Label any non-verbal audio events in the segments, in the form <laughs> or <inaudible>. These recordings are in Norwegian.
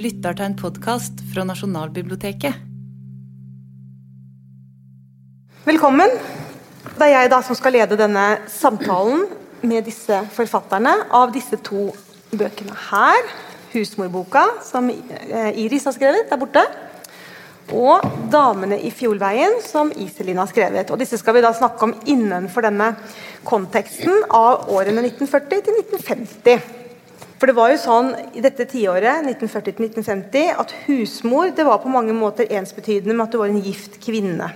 lytter til en podkast fra Nasjonalbiblioteket. Velkommen. Det er jeg da som skal lede denne samtalen med disse forfatterne av disse to bøkene her. 'Husmorboka', som eh, Iris har skrevet der borte. Og 'Damene i Fjolveien', som Iselin har skrevet. Og Disse skal vi da snakke om innenfor denne konteksten av årene 1940 til 1950. For det var jo sånn i dette tiåret, 1940-1950, at husmor det var på mange måter ensbetydende med at du var en gift kvinne.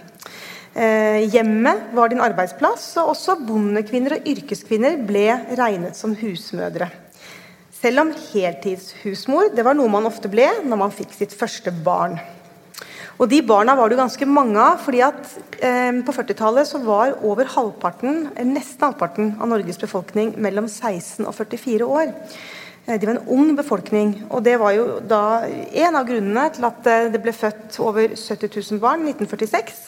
Eh, hjemmet var din arbeidsplass, og også bondekvinner og yrkeskvinner ble regnet som husmødre. Selv om heltidshusmor det var noe man ofte ble når man fikk sitt første barn. Og De barna var det ganske mange av. fordi at eh, På 40-tallet så var over halvparten, nesten halvparten av Norges befolkning mellom 16 og 44 år. Eh, de var en ung befolkning. Og det var jo da en av grunnene til at eh, det ble født over 70 000 barn i 1946.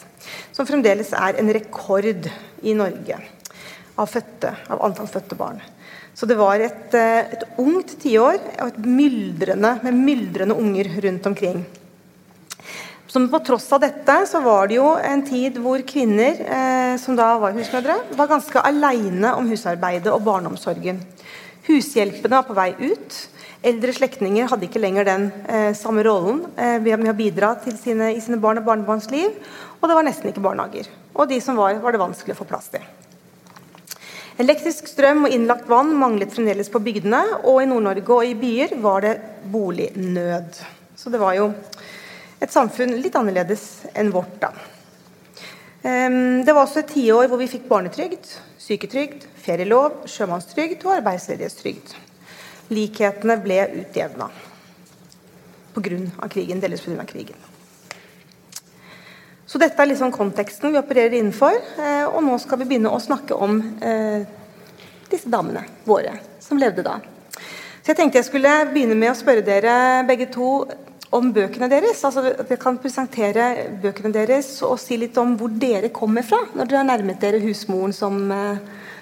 Som fremdeles er en rekord i Norge av, fødte, av antall fødte barn. Så det var et, eh, et ungt tiår og et myldrende, med myldrende unger rundt omkring. Som på tross av dette så var det jo en tid hvor kvinner, eh, som da var husmødre, var ganske aleine om husarbeidet og barneomsorgen. Hushjelpene var på vei ut. Eldre slektninger hadde ikke lenger den eh, samme rollen eh, med å bidra sine, i sine barn og barnebarns liv. Og det var nesten ikke barnehager. Og de som var, var det vanskelig å få plass til. Elektrisk strøm og innlagt vann manglet fremdeles på bygdene, og i Nord-Norge og i byer var det bolignød. Så det var jo et samfunn litt annerledes enn vårt, da. Um, det var også et tiår hvor vi fikk barnetrygd, syketrygd, ferielov, sjømannstrygd og arbeidsledighetstrygd. Likhetene ble utjevna pga. krigen, delvis pga. krigen. Så dette er liksom konteksten vi opererer innenfor. Eh, og nå skal vi begynne å snakke om eh, disse damene våre som levde da. Så jeg tenkte jeg skulle begynne med å spørre dere begge to om bøkene deres. altså Dere kan presentere bøkene deres og si litt om hvor dere kommer fra når dere har nærmet dere husmoren som, eh,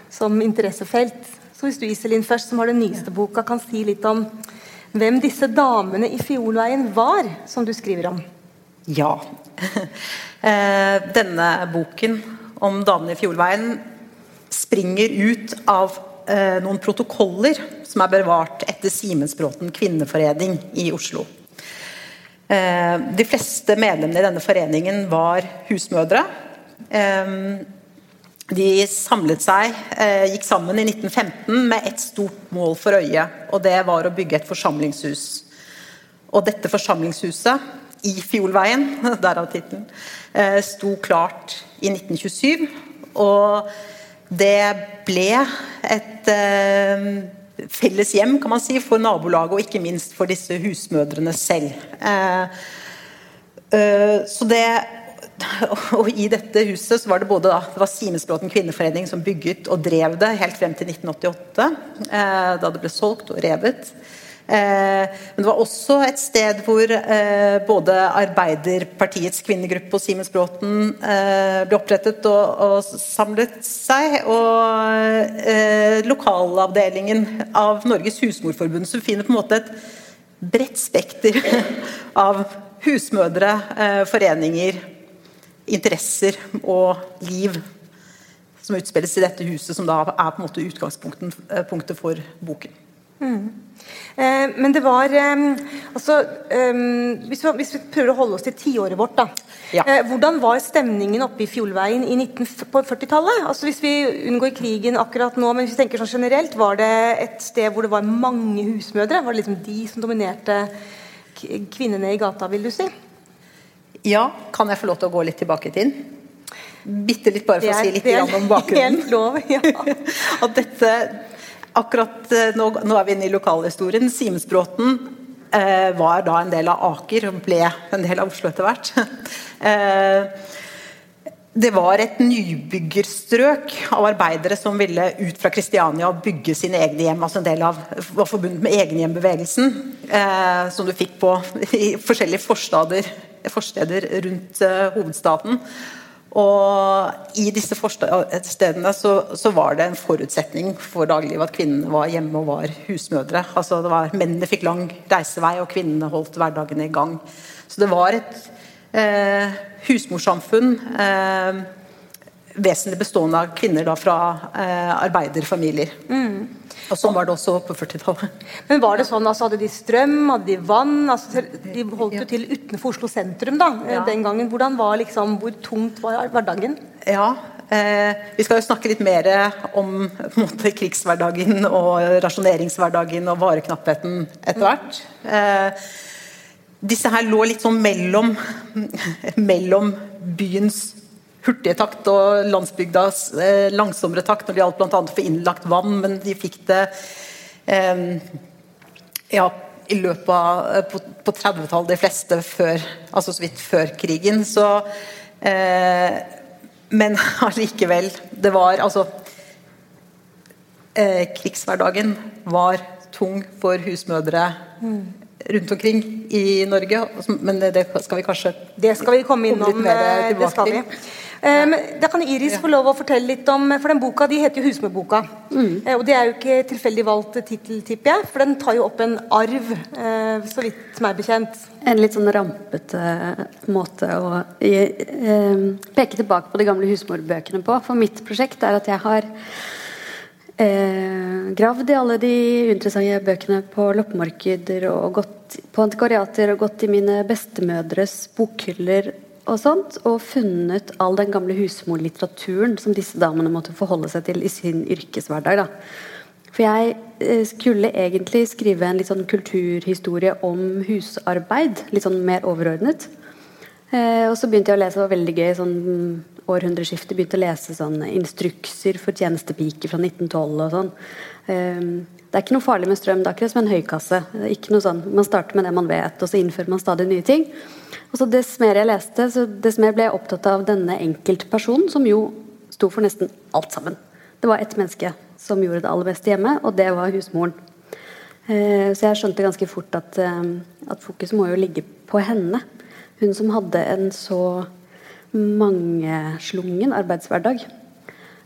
som interessefelt. Så hvis du Iselin først, som har den nyeste boka, kan si litt om hvem disse damene i Fiolveien var, som du skriver om. Ja. <laughs> Eh, denne boken om damene i Fjordveien springer ut av eh, noen protokoller som er bevart etter Simensbråten kvinneforening i Oslo. Eh, de fleste medlemmene i denne foreningen var husmødre. Eh, de samlet seg, eh, gikk sammen i 1915 med ett stort mål for øye, og det var å bygge et forsamlingshus. Og dette forsamlingshuset, i Fjolveien, <laughs> derav tittelen, sto klart i 1927. Og det ble et felles hjem kan man si, for nabolaget, og ikke minst for disse husmødrene selv. Eh, eh, så det <laughs> og I dette huset så var det både da, det var Simensbråten kvinneforening som bygget og drev det helt frem til 1988, eh, da det ble solgt og revet. Eh, men det var også et sted hvor eh, både Arbeiderpartiets kvinnegruppe og Simens Bråten eh, ble opprettet og, samlet seg. Og lokalavdelingen av Norges husmorforbund, som finner på en måte et bredt spekter <laughs> av husmødre, foreninger, interesser og liv som utspilles i dette huset, som da er på en måte utgangspunktet for boken. Mm. Eh, men det var eh, altså, eh, hvis, vi, hvis, vi, prøver å holde oss til tiåret vårt, da. Ja. Hvordan var stemningen oppe i Fjolveien i 19, på 40-tallet? Altså, hvis vi unngår krigen akkurat nå, men hvis vi tenker sånn generelt, var det et sted hvor det var mange husmødre? Var det liksom de som dominerte kvinnene i gata, vil du si? Ja, kan jeg få lov til å gå litt tilbake i tid? Bitte litt, bare for er, å si litt om bakgrunnen. Helt lov, ja. <laughs> At dette akkurat eh, nå, nå, er vi inne i lokalhistorien. Simensbråten eh, var da en del av Aker og ble en del av Oslo etter hvert. <laughs> eh, det var et nybyggerstrøk av arbeidere som ville ut fra Kristiania og bygge sine egne hjem. altså En del av var forbundet med egenhjembevegelsen, eh, som du fikk på i forskjellige forsteder, rundt eh, hovedstaden. Og i disse stedene så, så, var det en forutsetning for dagliglivet at kvinnene var hjemme og var husmødre. Altså det var, Mennene fikk lang reisevei, og kvinnene holdt hverdagen i gang. Så det var et eh, husmorsamfunn. Eh, vesentlig bestående av kvinner da, fra eh, arbeiderfamilier. Mm. Og Sånn var det også på 40-tallet. Men var det sånn, altså Hadde de strøm, hadde de vann? Altså, de holdt jo til utenfor Oslo sentrum da, eh, ja. den gangen. Hvordan var liksom, Hvor tungt var hverdagen? Ja, eh, Vi skal jo snakke litt mer om måte, krigshverdagen og rasjoneringshverdagen og vareknappheten etter hvert. Eh, disse her lå litt sånn mellom, mellom byens hurtige takt og landsbygdas eh, langsommere takt når det gjaldt bl.a. å få innlagt vann, men de fikk det eh, ja, i løpet av eh, på, på 30-tallet, de fleste før, altså så vidt før krigen. Så, eh, men <laughs> allikevel, det var altså eh, Krigshverdagen var tung for husmødre. Mm rundt omkring i Norge. Men det skal vi kanskje Det skal vi komme innom. Eh, det skal vi. Um, da kan Iris få lov å fortelle litt om For den boka de heter jo 'Husmorboka'. Mm. Uh, og det er jo ikke tilfeldig valgt tittel, tipper jeg, for den tar jo opp en arv, uh, så vidt meg bekjent. En litt sånn rampete måte å peke tilbake på de gamle husmorbøkene på. For mitt prosjekt er at jeg har eh, gravd i alle de uinteressante bøkene på loppemarkeder og gått på antikvariater og gått i mine bestemødres bokhyller og sånt, og funnet all den gamle husmorlitteraturen som disse damene måtte forholde seg til i sin yrkeshverdag. Da. For jeg eh, skulle egentlig skrive en litt sånn kulturhistorie om husarbeid, litt sånn mer overordnet. Eh, og så begynte jeg å lese, det var veldig gøy, sånn århundreskiftet begynte å lese sånne instrukser for tjenestepiker fra 1912 og sånn. Um, det er ikke noe farlig med strøm, det er akkurat som en høykasse. Ikke noe sånn, Man starter med det man vet, og så innfører man stadig nye ting. Og så Dess mer jeg leste, så dess mer ble jeg opptatt av denne enkeltpersonen, som jo sto for nesten alt sammen. Det var ett menneske som gjorde det aller beste hjemme, og det var husmoren. Uh, så jeg skjønte ganske fort at, uh, at fokuset må jo ligge på henne. Hun som hadde en så mangeslungen arbeidshverdag.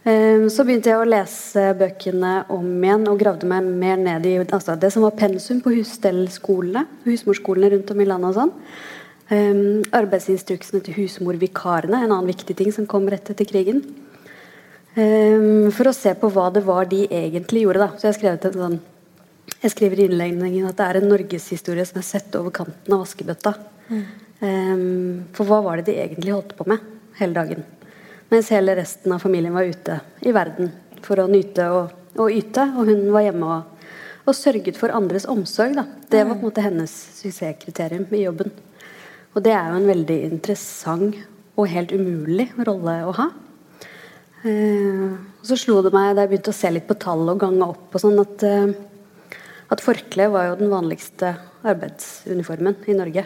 Ehm, så begynte jeg å lese bøkene om igjen og gravde meg mer ned i altså det som var pensum på husstellskolene, husmorskolene rundt om i landet. og sånn. Um, arbeidsinstruksene til husmorvikarene, en annen viktig ting som kom rett etter krigen. Um, for å se på hva det var de egentlig gjorde. Da. Så Jeg, skrev en sånn, jeg skriver i innledningen at det er en norgeshistorie som er sett over kanten av vaskebøtta. Mm. Um, for hva var det de egentlig holdt på med hele dagen? Mens hele resten av familien var ute i verden for å nyte og, og yte. Og hun var hjemme og, og sørget for andres omsorg. Da. Det var på en måte hennes suksesskriterium i jobben. Og det er jo en veldig interessant og helt umulig rolle å ha. Uh, så slo det meg da jeg begynte å se litt på tall og gange opp, og sånn at, uh, at forkle var jo den vanligste arbeidsuniformen i Norge.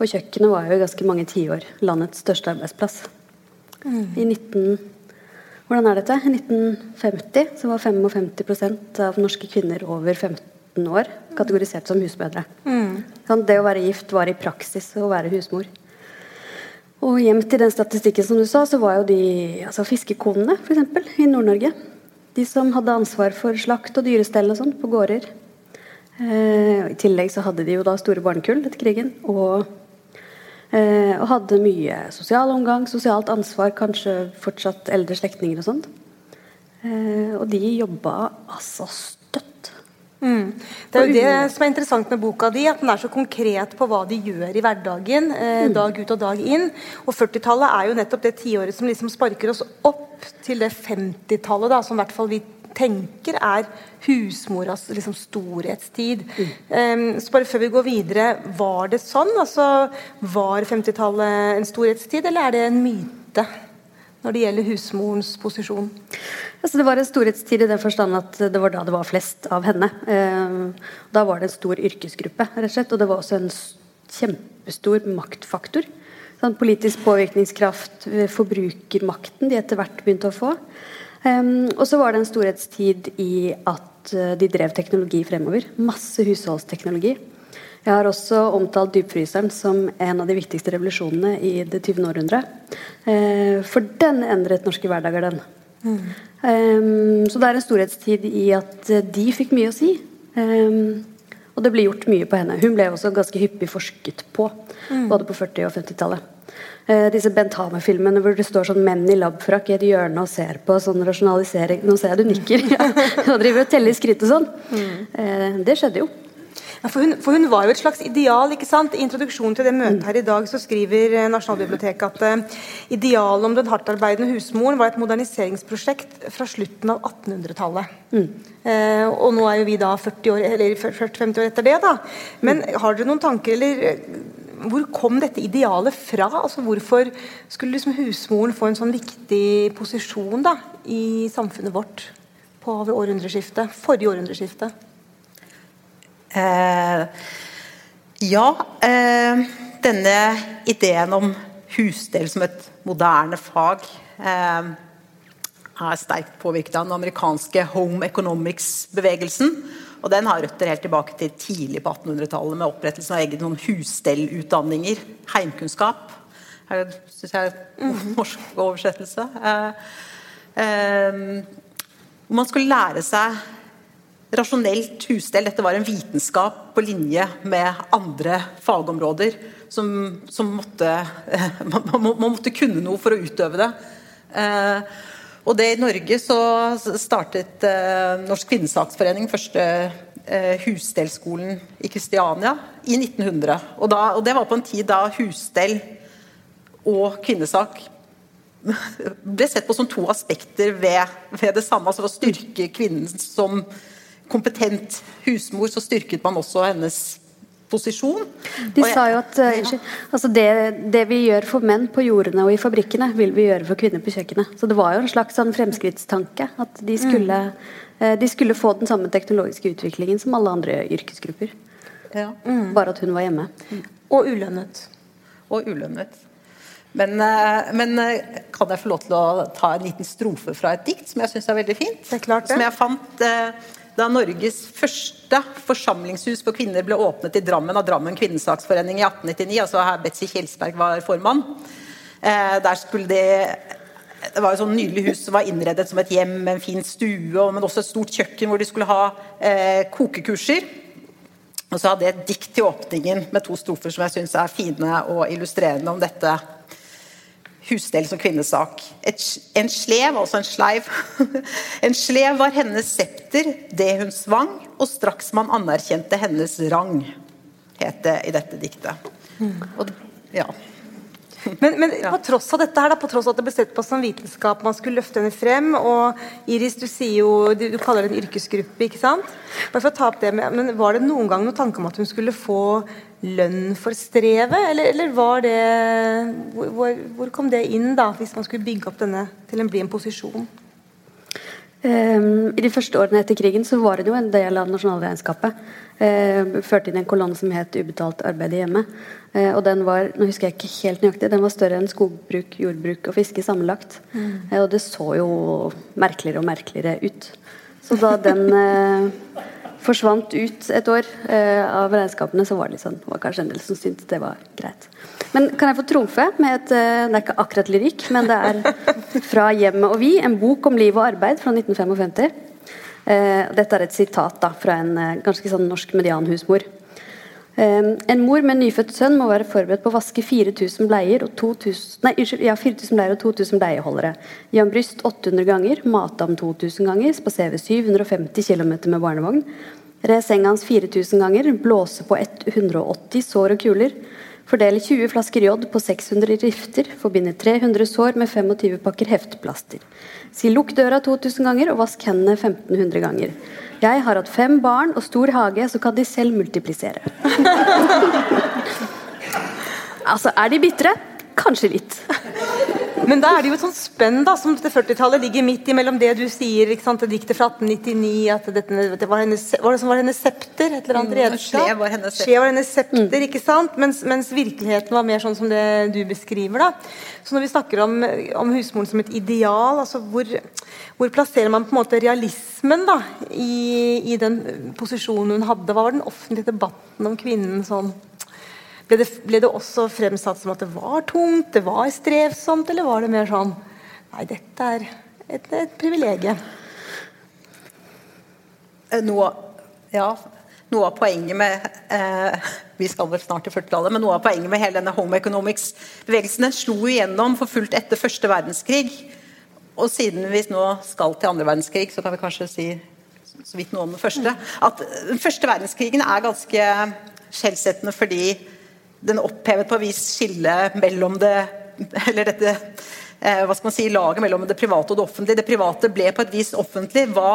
Og kjøkkenet var jo i ganske mange tiår landets største arbeidsplass. Mm. I 19... Hvordan er dette? I 1950 så var 55% av norske kvinner over 15 år kategorisert som husmødre. Mm. Sånn, det å være gift var i praksis å være husmor. Og gjemt i den statistikken som du sa, så var jo de altså fiskekonene f.eks. i Nord-Norge. De som hadde ansvar for slakt og dyrestell og sånn på gårder. Eh, I tillegg så hadde de jo da store barnekull etter krigen. Og og hadde mye sosial omgang, sosialt ansvar, kanskje fortsatt eldre slektninger og sånt. Eh, og de jobba altså støtt. Mm. Det er jo det som er interessant med boka di, at den er så konkret på hva de gjør i hverdagen. Eh, mm. Dag ut og dag inn. Og 40-tallet er jo nettopp det tiåret som liksom sparker oss opp til det 50-tallet, som i hvert fall vi tenker er husmoras liksom, storhetstid. Mm. Um, så bare før vi går videre, var det sånn? Altså, var 50-tallet en storhetstid, eller er det en myte? Når det gjelder husmorens posisjon? Altså, det var en storhetstid i den forstand at det var da det var flest av henne. Um, da var det en stor yrkesgruppe, rett og slett. Og det var også en kjempestor maktfaktor. Sånn, politisk påvirkningskraft, forbrukermakten de etter hvert begynte å få. Og så var det en storhetstid i at uh, de drev teknologi fremover. Masse husholdsteknologi. Jeg har også omtalt dypfryseren som en av de viktigste revolusjonene i det 20. århundre. Eh, for den endret norske hverdager, den. Mm. Så det er en storhetstid i at de fikk mye å si. Og det ble gjort mye på henne. Hun ble også ganske hyppig forsket på, mm. både på 40- og 50-tallet. Uh, disse Bent Hamer-filmene hvor det står sånn menn i labfrakk i et hjørne og ser på sånn rasjonalisering Nå ser jeg du nikker. <laughs> ja, og driver og teller skritt og sånn. Mm. Eh, det skjedde jo. Ja, for, hun, for, hun, var jo et slags ideal. ikke sant? I introduksjonen til det møtet her i dag så skriver eh, Nasjonalbiblioteket at uh, idealet om den hardtarbeidende husmoren var et moderniseringsprosjekt fra slutten av 1800-tallet. Mm. Uh, og nå er jo vi da 40 år, eller 40-50 år etter det. da. Men har dere noen tanker, eller hvor kom dette idealet fra? Altså Hvorfor skulle liksom husmoren få en sånn viktig posisjon da, i samfunnet vårt på århundreskiftet, forrige århundreskifte? Eh, ja, eh, denne ideen om husdel som et moderne fag eh, er sterkt påvirket av den amerikanske home economics-bevegelsen. Og den har røtter helt tilbake til tidlig på 1800-tallet med opprettelsen av egne husstellutdanninger. Heimkunnskap. Syns jeg er en mhm. norsk oversettelse. Eh, eh, hvor man skulle lære seg rasjonelt husstell. Dette var en vitenskap på linje med andre fagområder som, som måtte <laughs> man, man, måtte kunne noe for å utøve det. Og det I Norge så startet eh, Norsk kvinnesaksforening første eh, husstellskolen i Kristiania i 1900. Og, da, og, det var på en tid da husstell og kvinnesak ble sett på som to aspekter ved, ved det samme. altså Å styrke kvinnen som kompetent husmor, så styrket man også hennes posisjon. De sa jo at uh, altså det, det, vi gjør for menn på jordene og i fabrikkene, vil vi gjøre for kvinner på kjøkkenet. Så det var jo en slags sånn fremskrittstanke. At de skulle, mm. uh, de skulle, få den samme teknologiske utviklingen som alle andre yrkesgrupper. Ja. Mm. Bare at hun var hjemme. Mm. Og ulønnet. Og ulønnet. Men, uh, men kan jeg få lov til å ta en liten strofe fra et dikt som jeg syns er veldig fint? Det er klart det. Som jeg fant da Norges første forsamlingshus for kvinner ble åpnet i Drammen av Drammen kvinnesaksforening i 1899, altså her Betzy Kjelsberg var formann. Eh, der skulle det det var et sånn nydelig hus som var innredet som et hjem med en fin stue, men også et stort kjøkken hvor de skulle ha eh, kokekurser. Og så hadde jeg et dikt til åpningen med to strofer som jeg syns er fine og illustrerende om dette husdel som kvinnesak. Et, en slev, altså en sleiv <laughs> En slev var hennes septer, det hun svang, og straks man anerkjente hennes rang, het det i dette diktet. Og, ja. <laughs> Men, men på tross av dette her, da, på tross av at det ble sett på som vitenskap, man skulle løfte henne frem, og Iris, du sier jo, du, du kaller det en yrkesgruppe, ikke sant? Bare for å ta opp det med, men Var det noen gang noen tanke om at hun skulle få lønn for strevet, eller, eller var det hvor, hvor, kom det inn, da, hvis man skulle bygge opp denne til å bli en posisjon? Um, I de første årene etter krigen så var det jo en del av nasjonalregnskapet. Uh, førte inn en kolonne som het 'Ubetalt arbeid i hjemmet'. Uh, og den var nå husker jeg ikke helt nøyaktig, den var større enn skogbruk, jordbruk og fiske sammenlagt. Mm. Uh, og det så jo merkeligere og merkeligere ut. Så da den forsvant ut et år av regnskapene, så var det, liksom, var kanskje en del som syntes det var greit. Men kan jeg få trumfe med et eh, Det er ikke akkurat lyrikk, men det er 'Fra hjemmet og vi', en bok om liv og arbeid fra 1955. Eh, dette er et sitat da, fra en eh, ganske sånn norsk medianhusmor. En mor med nyfødt sønn må være forberedt på å vaske 4000 bleier og 2000, nei, ja, 4000 bleier og 2000 bleieholdere. Gi ham bryst 800 ganger, mate ham 2000 ganger, spasere 750 km med barnevogn. Re senga hans 4000 ganger, blåse på 180 sår og kuler. Fordele 20 flasker jod på 600 rifter. Forbinde 300 sår med 25 pakker heftplaster. Si lukk døra 2000 ganger og vask hendene 1500 ganger. Jeg har hatt fem barn og stor hage, så kan de selv multiplisere. <laughs> altså, er de bitre? Kanskje litt. Men da er det jo et sånt spenn da, som til 40-tallet ligger midt imellom det du sier, ikke sant, det diktet fra 1899, at dette, det var hennes, var det som var hennes septer, et eller annet Mm, redskap. skje var hennes septer. Var hennes septer, ikke sant? Mens, mens virkeligheten var mer sånn som det du beskriver. da. Så når vi snakker om, om husmoren som et ideal, altså hvor, hvor plasserer man på en måte realismen da, i, i den posisjonen hun hadde? Hva var den offentlige debatten om kvinnen sånn? Ble det, ble det også fremsatt som at det var tungt, det var strevsomt, eller var det mer sånn Nei, dette er et, et privilegium. Eh, Noe, ja, noe av poenget med eh, <laughs> Vi skal vel snart til 40-tallet, men noe av poenget med hele denne home economics-bevegelsen den slo igjennom for fullt etter første verdenskrig. Og siden vi nå skal til andre verdenskrig, så kan vi kanskje si så vidt noe om den første. At den første verdenskrigen er ganske skjellsettende fordi den opphevet på en vis skillet mellom det Eller dette eh, hva skal man si, laget mellom det private og det offentlige. Det private ble på et vis offentlig. hva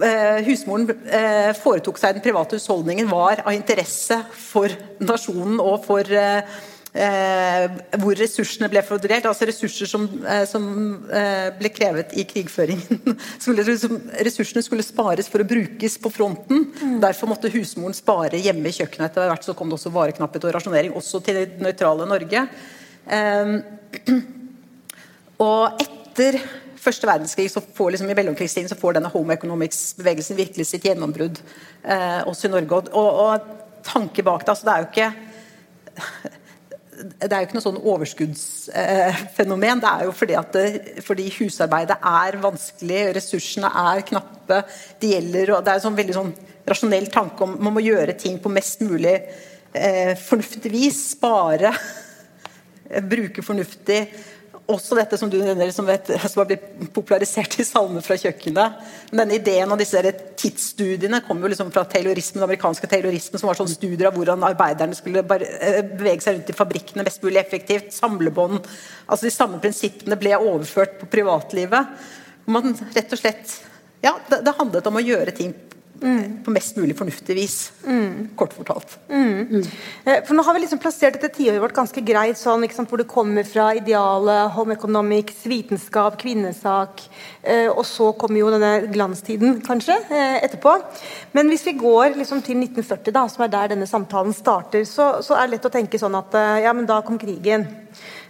eh, husmoren eh, foretok seg i den private husholdningen, var av interesse for nasjonen og for eh, hvor ressursene ble fordelt. Altså ressurser som, eh, som eh, ble krevet i krigføringen. <laughs> Ressursene skulle spares for å brukes på fronten. Derfor måtte husmoren spare hjemme i kjøkkenet. Etter hvert så kom det også vareknapphet og rasjonering, også til det nøytrale Norge. Eh, <clears throat> og etter første verdenskrig, så får liksom i mellomkrigstiden, så får denne home economics-bevegelsen virkelig sitt gjennombrudd eh, også i Norge. Og, og, og tanke bak det, altså det er jo ikke det er jo ikke noe sånn overskuddsfenomen. det er jo fordi, det, fordi husarbeidet er vanskelig, ressursene er knappe. Det gjelder, og det er en sånn veldig sånn rasjonell tanke om man må gjøre ting på mest mulig eh, fornuftig vis. Spare, <laughs> bruke fornuftig. Også dette som du nevner, som, har blitt popularisert i salmer fra kjøkkenet. Men denne ideen av disse tidsstudiene kom jo liksom fra taylorismen, den amerikanske taylorismen, som var sånn studier av hvordan arbeiderne skulle eh, bevege seg rundt i fabrikkene mest mulig effektivt. Samlebånd. Altså De samme prinsippene ble overført på privatlivet. Man rett og slett Ja, det, det handlet om å gjøre ting på mest mulig fornuftig vis. Kort fortalt. Mm. For nå har vi liksom plassert dette tiåret vårt ganske greit, sånn, sant, hvor det kommer fra idealet, home economics, vitenskap, kvinnesak. Eh, og så kommer jo denne glanstiden, kanskje, eh, etterpå. Men hvis vi går liksom til 1940, da, som er der denne samtalen starter, så, så er det lett å tenke sånn at eh, ja, men da kom krigen.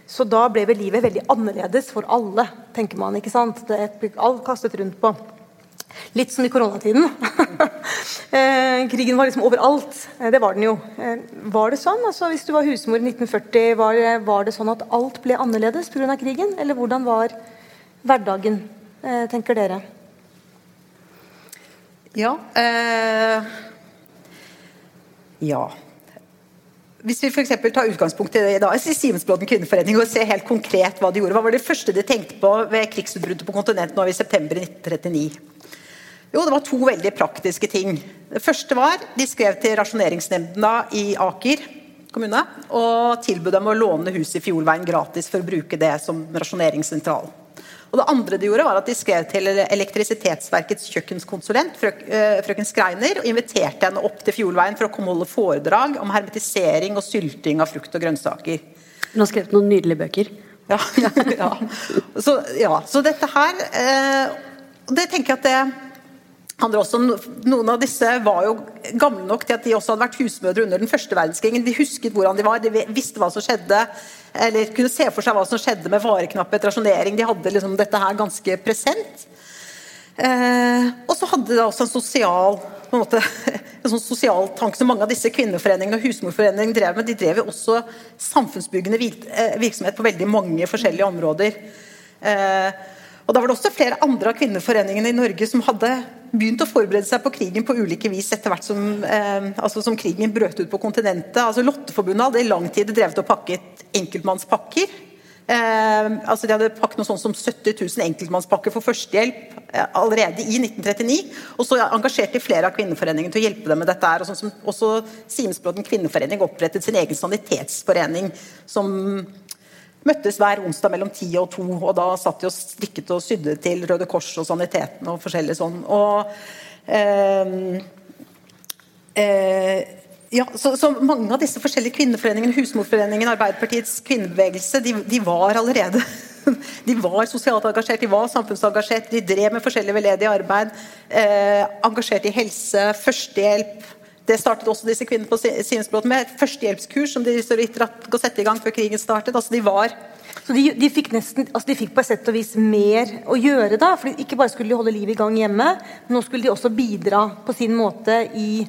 Så da ble vel livet veldig annerledes for alle, tenker man. ikke sant? Det ble alt kastet rundt på. Litt som i koronatiden. <laughs> eh, krigen var liksom overalt. Eh, det var den jo. Eh, var det sånn? Altså, hvis du var husmor i 1940, var, var det sånn at alt ble annerledes pga. krigen? Eller hvordan var hverdagen, tenker dere? Ja. Eh, ja. Hvis vi f.eks. tar utgangspunkt i det da, Simensbråten kvinneforening og ser helt konkret hva de gjorde. Hva var det første de tenkte på ved krigsutbruddet på kontinentet nå i september 1939? Jo, det var to veldig praktiske ting. Det første var de skrev til rasjoneringsnemnda i Aker kommune og tilbød dem å låne huset i Fjordveien gratis for å bruke det som rasjoneringssentral. Og det andre de gjorde var at de skrev til Elektrisitetsverkets kjøkkenskonsulent, øh, frøken Skreiner, og inviterte henne opp til Fjordveien for å komme og holde foredrag om hermetisering og sylting av frukt og grønnsaker. Hun har skrevet noen nydelige bøker. Ja, ja, <laughs> ja. Så, ja, så dette her eh, Det tenker jeg at det også Noen av disse var jo gamle nok til at de også hadde vært husmødre under den første verdenskrigen. De husket hvordan de var, de visste hva som skjedde, eller kunne se for seg hva som skjedde med vareknapphet, rasjonering. De hadde liksom dette her ganske present. Eh, og så hadde de også en sosial på en måte, <laughs> en sånn sosial tanke som mange av disse kvinneforeningene og husmorforeningene drev med. De drev jo også samfunnsbyggende eh, virksomhet på veldig mange forskjellige områder. Eh, og da var det også flere andre av kvinneforeningene i Norge som hadde begynt å forberede seg på krigen på ulike vis etter hvert som, eh, altså som krigen brøt ut på kontinentet. Altså Lotteforbundet hadde i lang tid drevet og pakket enkeltmannspakker. Eh, altså De hadde pakket noe sånt som 70 000 enkeltmannspakker for førstehjelp eh, allerede i 1939. Og så engasjerte flere av kvinneforeningene til å hjelpe dem med dette. her, og sånn som Også Simensbråten kvinneforening opprettet sin egen sanitetsforening som møttes hver onsdag mellom ti og to, og da satt de og strikket og sydde til Røde Kors og Saniteten og forskjellig sånn. Og eh, eh, ja, så, så mange av disse forskjellige kvinneforeningene, Husmorforeningen, Arbeiderpartiets kvinnebevegelse, de, de var allerede <laughs> de var sosialt engasjert, de var samfunnsengasjert, de drev med forskjellig veldedig arbeid. Eh, engasjert i helse, førstehjelp. Det startet også disse kvinnene på Simensbråten med. Et førstehjelpskurs som de så vidt rakk å sette i gang før krigen startet. Altså, de var så de, de, fikk nesten, altså de fikk på et sett og vis mer å gjøre da. for Ikke bare skulle de holde livet i gang hjemme, men nå skulle de også bidra på sin måte i,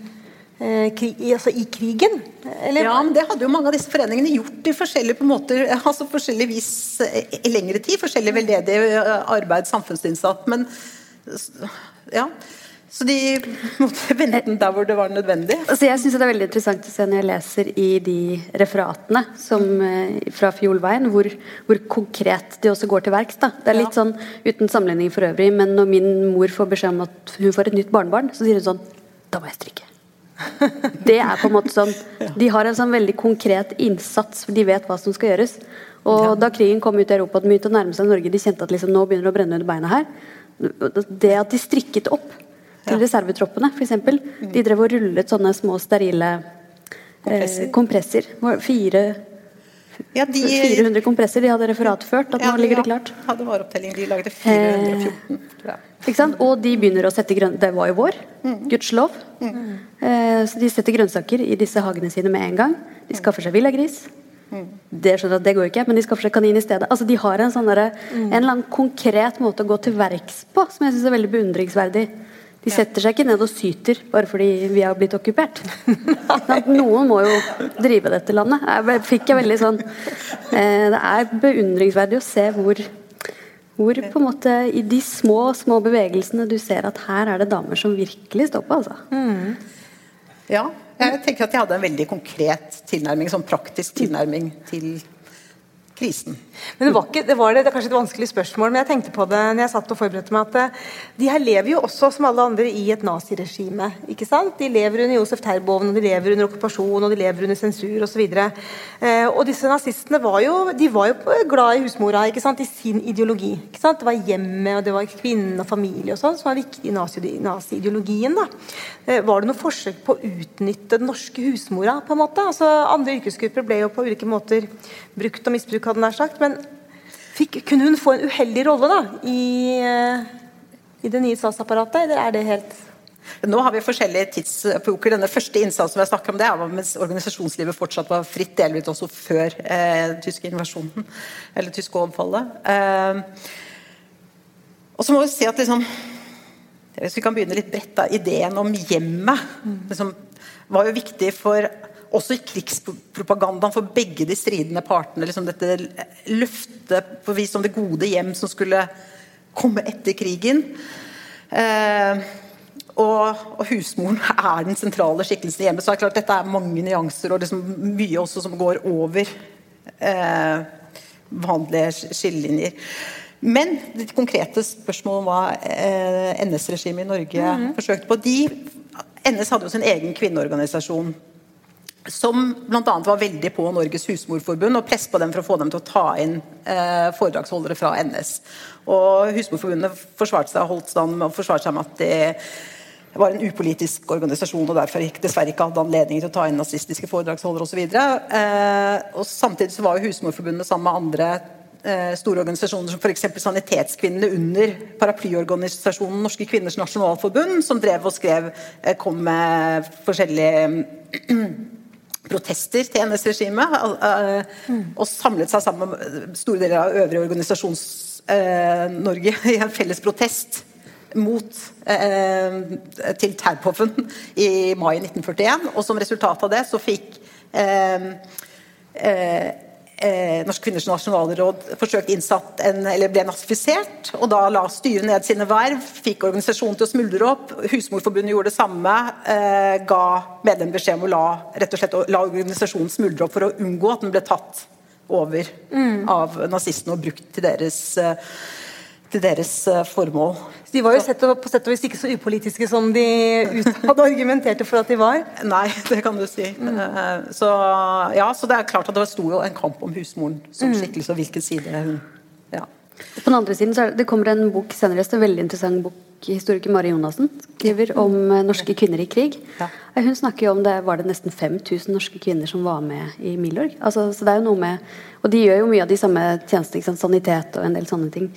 eh, krig, altså i krigen. Eller? Ja, men det hadde jo mange av disse foreningene gjort i forskjellige på måter, altså forskjellig vis eh, i lengre tid. Forskjellig veldedig eh, arbeid, samfunnsinnsats. Men ja. Så de måtte <laughs> vente den der hvor det var nødvendig. Altså jeg synes Det er veldig interessant å se når jeg leser i de referatene som, eh, fra Fjolveien, hvor, hvor, konkret de også går til verks. Det er litt ja. sånn uten sammenligning for øvrig, men når min mor får beskjed om at hun får et nytt barnebarn, så sier hun sånn Da må jeg strikke. <laughs> Det er på en måte sånn De har en sånn veldig konkret innsats, for de vet hva som skal gjøres. Og ja. da krigen kom ut i Europa de begynte å nærme seg Norge, de kjente at liksom, nå begynner det å brenne under beina her. Det at de strikket opp til reservetroppene, f.eks. De drev og rullet sånne små sterile eh, kompresser. Fire, ja, de, 400 kompresser de hadde referatført. At ja, nå ligger det klart. Ja, det var opptelling. De lagde 414. Eh, ikke sant? Og de begynner å sette grønn... Det var jo vår. Mm. Gudskjelov. Mm. Eh, så de setter grønnsaker i disse hagene sine med en gang. De skaffer seg villagris. Mm. Det skjønner at det går ikke, men de skaffer seg kanin i stedet. Altså, de har en, sånn der, mm. en eller annen konkret måte å gå til verks på som jeg syns er veldig beundringsverdig. De setter seg ikke ned og syter bare fordi vi har blitt okkupert. Noen må jo drive dette landet. Jeg fikk jeg veldig sånn eh, Det er beundringsverdig å se hvor, hvor på en måte i de små, små bevegelsene du ser at her er det damer som virkelig står på, altså. Mm. Ja. Jeg tenker at jeg hadde en veldig konkret tilnærming, sånn praktisk tilnærming til krisen. Men det var, ikke, det var det, det er kanskje et vanskelig spørsmål, men jeg tenkte på det når jeg satt og forberedte meg, at eh, de her lever jo også som alle andre i et naziregime. ikke sant? De lever under Josef Terboven, og de lever under okkupasjon, og de lever under sensur osv. Eh, og disse nazistene var jo, de var jo glad i husmora ikke sant? i sin ideologi. ikke sant? Det var hjemmet, og det var kvinnen og familie og sånn som var viktig i nazi-ideologien. da. Eh, var det noe forsøk på å utnytte den norske husmora? på en måte? Altså Andre yrkesgrupper ble jo på ulike måter brukt og misbrukt, hadde nær sagt. men Fikk, kunne hun få en uheldig rolle da, i, eh, i det nye statsapparatet, eller er det helt nå har vi forskjellige tidsepoker. Denne første innsatsen vi har om, det var mens organisasjonslivet fortsatt var fritt, delvis også før eh, tyske invasjonen, eller tyske overfallet. Eh, og så må vi si at liksom, Hvis vi kan begynne litt bredt, da, ideen om hjemmet liksom, var jo viktig for også i krigspropagandaen for begge de stridende partene. Liksom dette løftet på vis om det gode hjem som skulle komme etter krigen. Eh, og, og, husmoren er den sentrale skikkelsen i hjemmet. Så er det klart dette er mange nyanser og liksom mye også som går over eh, vanlige skillelinjer. Men det konkrete spørsmålet om hva eh, NS-regimet i Norge mm -hmm. forsøkte på de, NS hadde jo sin egen kvinneorganisasjon som bl.a. var veldig på Norges husmorforbund og presset på dem for å få dem til å ta inn eh, foredragsholdere fra NS. Og Husmorforbundet forsvarte seg holdt stand med, forsvarte seg med at det var en upolitisk organisasjon og derfor dessverre ikke hadde anledning til å ta inn nazistiske foredragsholdere osv. Eh, og samtidig så var jo Husmorforbundet sammen med andre eh, store organisasjoner som f.eks. Sanitetskvinnene under paraplyorganisasjonen Norske kvinners nasjonalforbund, som drev og skrev, eh, kom med forskjellige protester til NS-regimet. Og samlet seg sammen med store deler av øvrige Organisasjons-Norge <laughs> i en felles protest mot eh, til Terpoven i mai 1941. Og som resultat av det så fikk eh, eh, eh, Norsk Kvinners Nasjonalråd forsøkt innsatt en, eller ble nazifisert. og Da la styret ned sine verv, fikk organisasjonen til å smuldre opp. Husmorforbundet gjorde det samme. Eh, ga medlem beskjed om å la, rett og slett, la organisasjonen smuldre opp for å unngå at den ble tatt over mm. av nazistene og brukt til deres eh, til deres eh, formål. De var jo sett på sett og vis ikke så upolitiske som de hadde argumenterte for at de var? Nei, <laughs> det kan du si. Mm. Eh, så, ja, så det er klart at det sto jo en kamp om husmoren som mm. skikkelse, og hvilken side hun ja. På den andre siden så er det, det kommer en bok senere, en veldig interessant bok. Historiker Mari Jonassen skriver om eh, norske kvinner i krig. Ja. Eh, Hun snakker jo om det var det nesten 5000 norske kvinner som var med i Milorg. Altså, så det er jo noe med Og de gjør jo mye av de samme tjenestene, sanitet og en del sånne ting.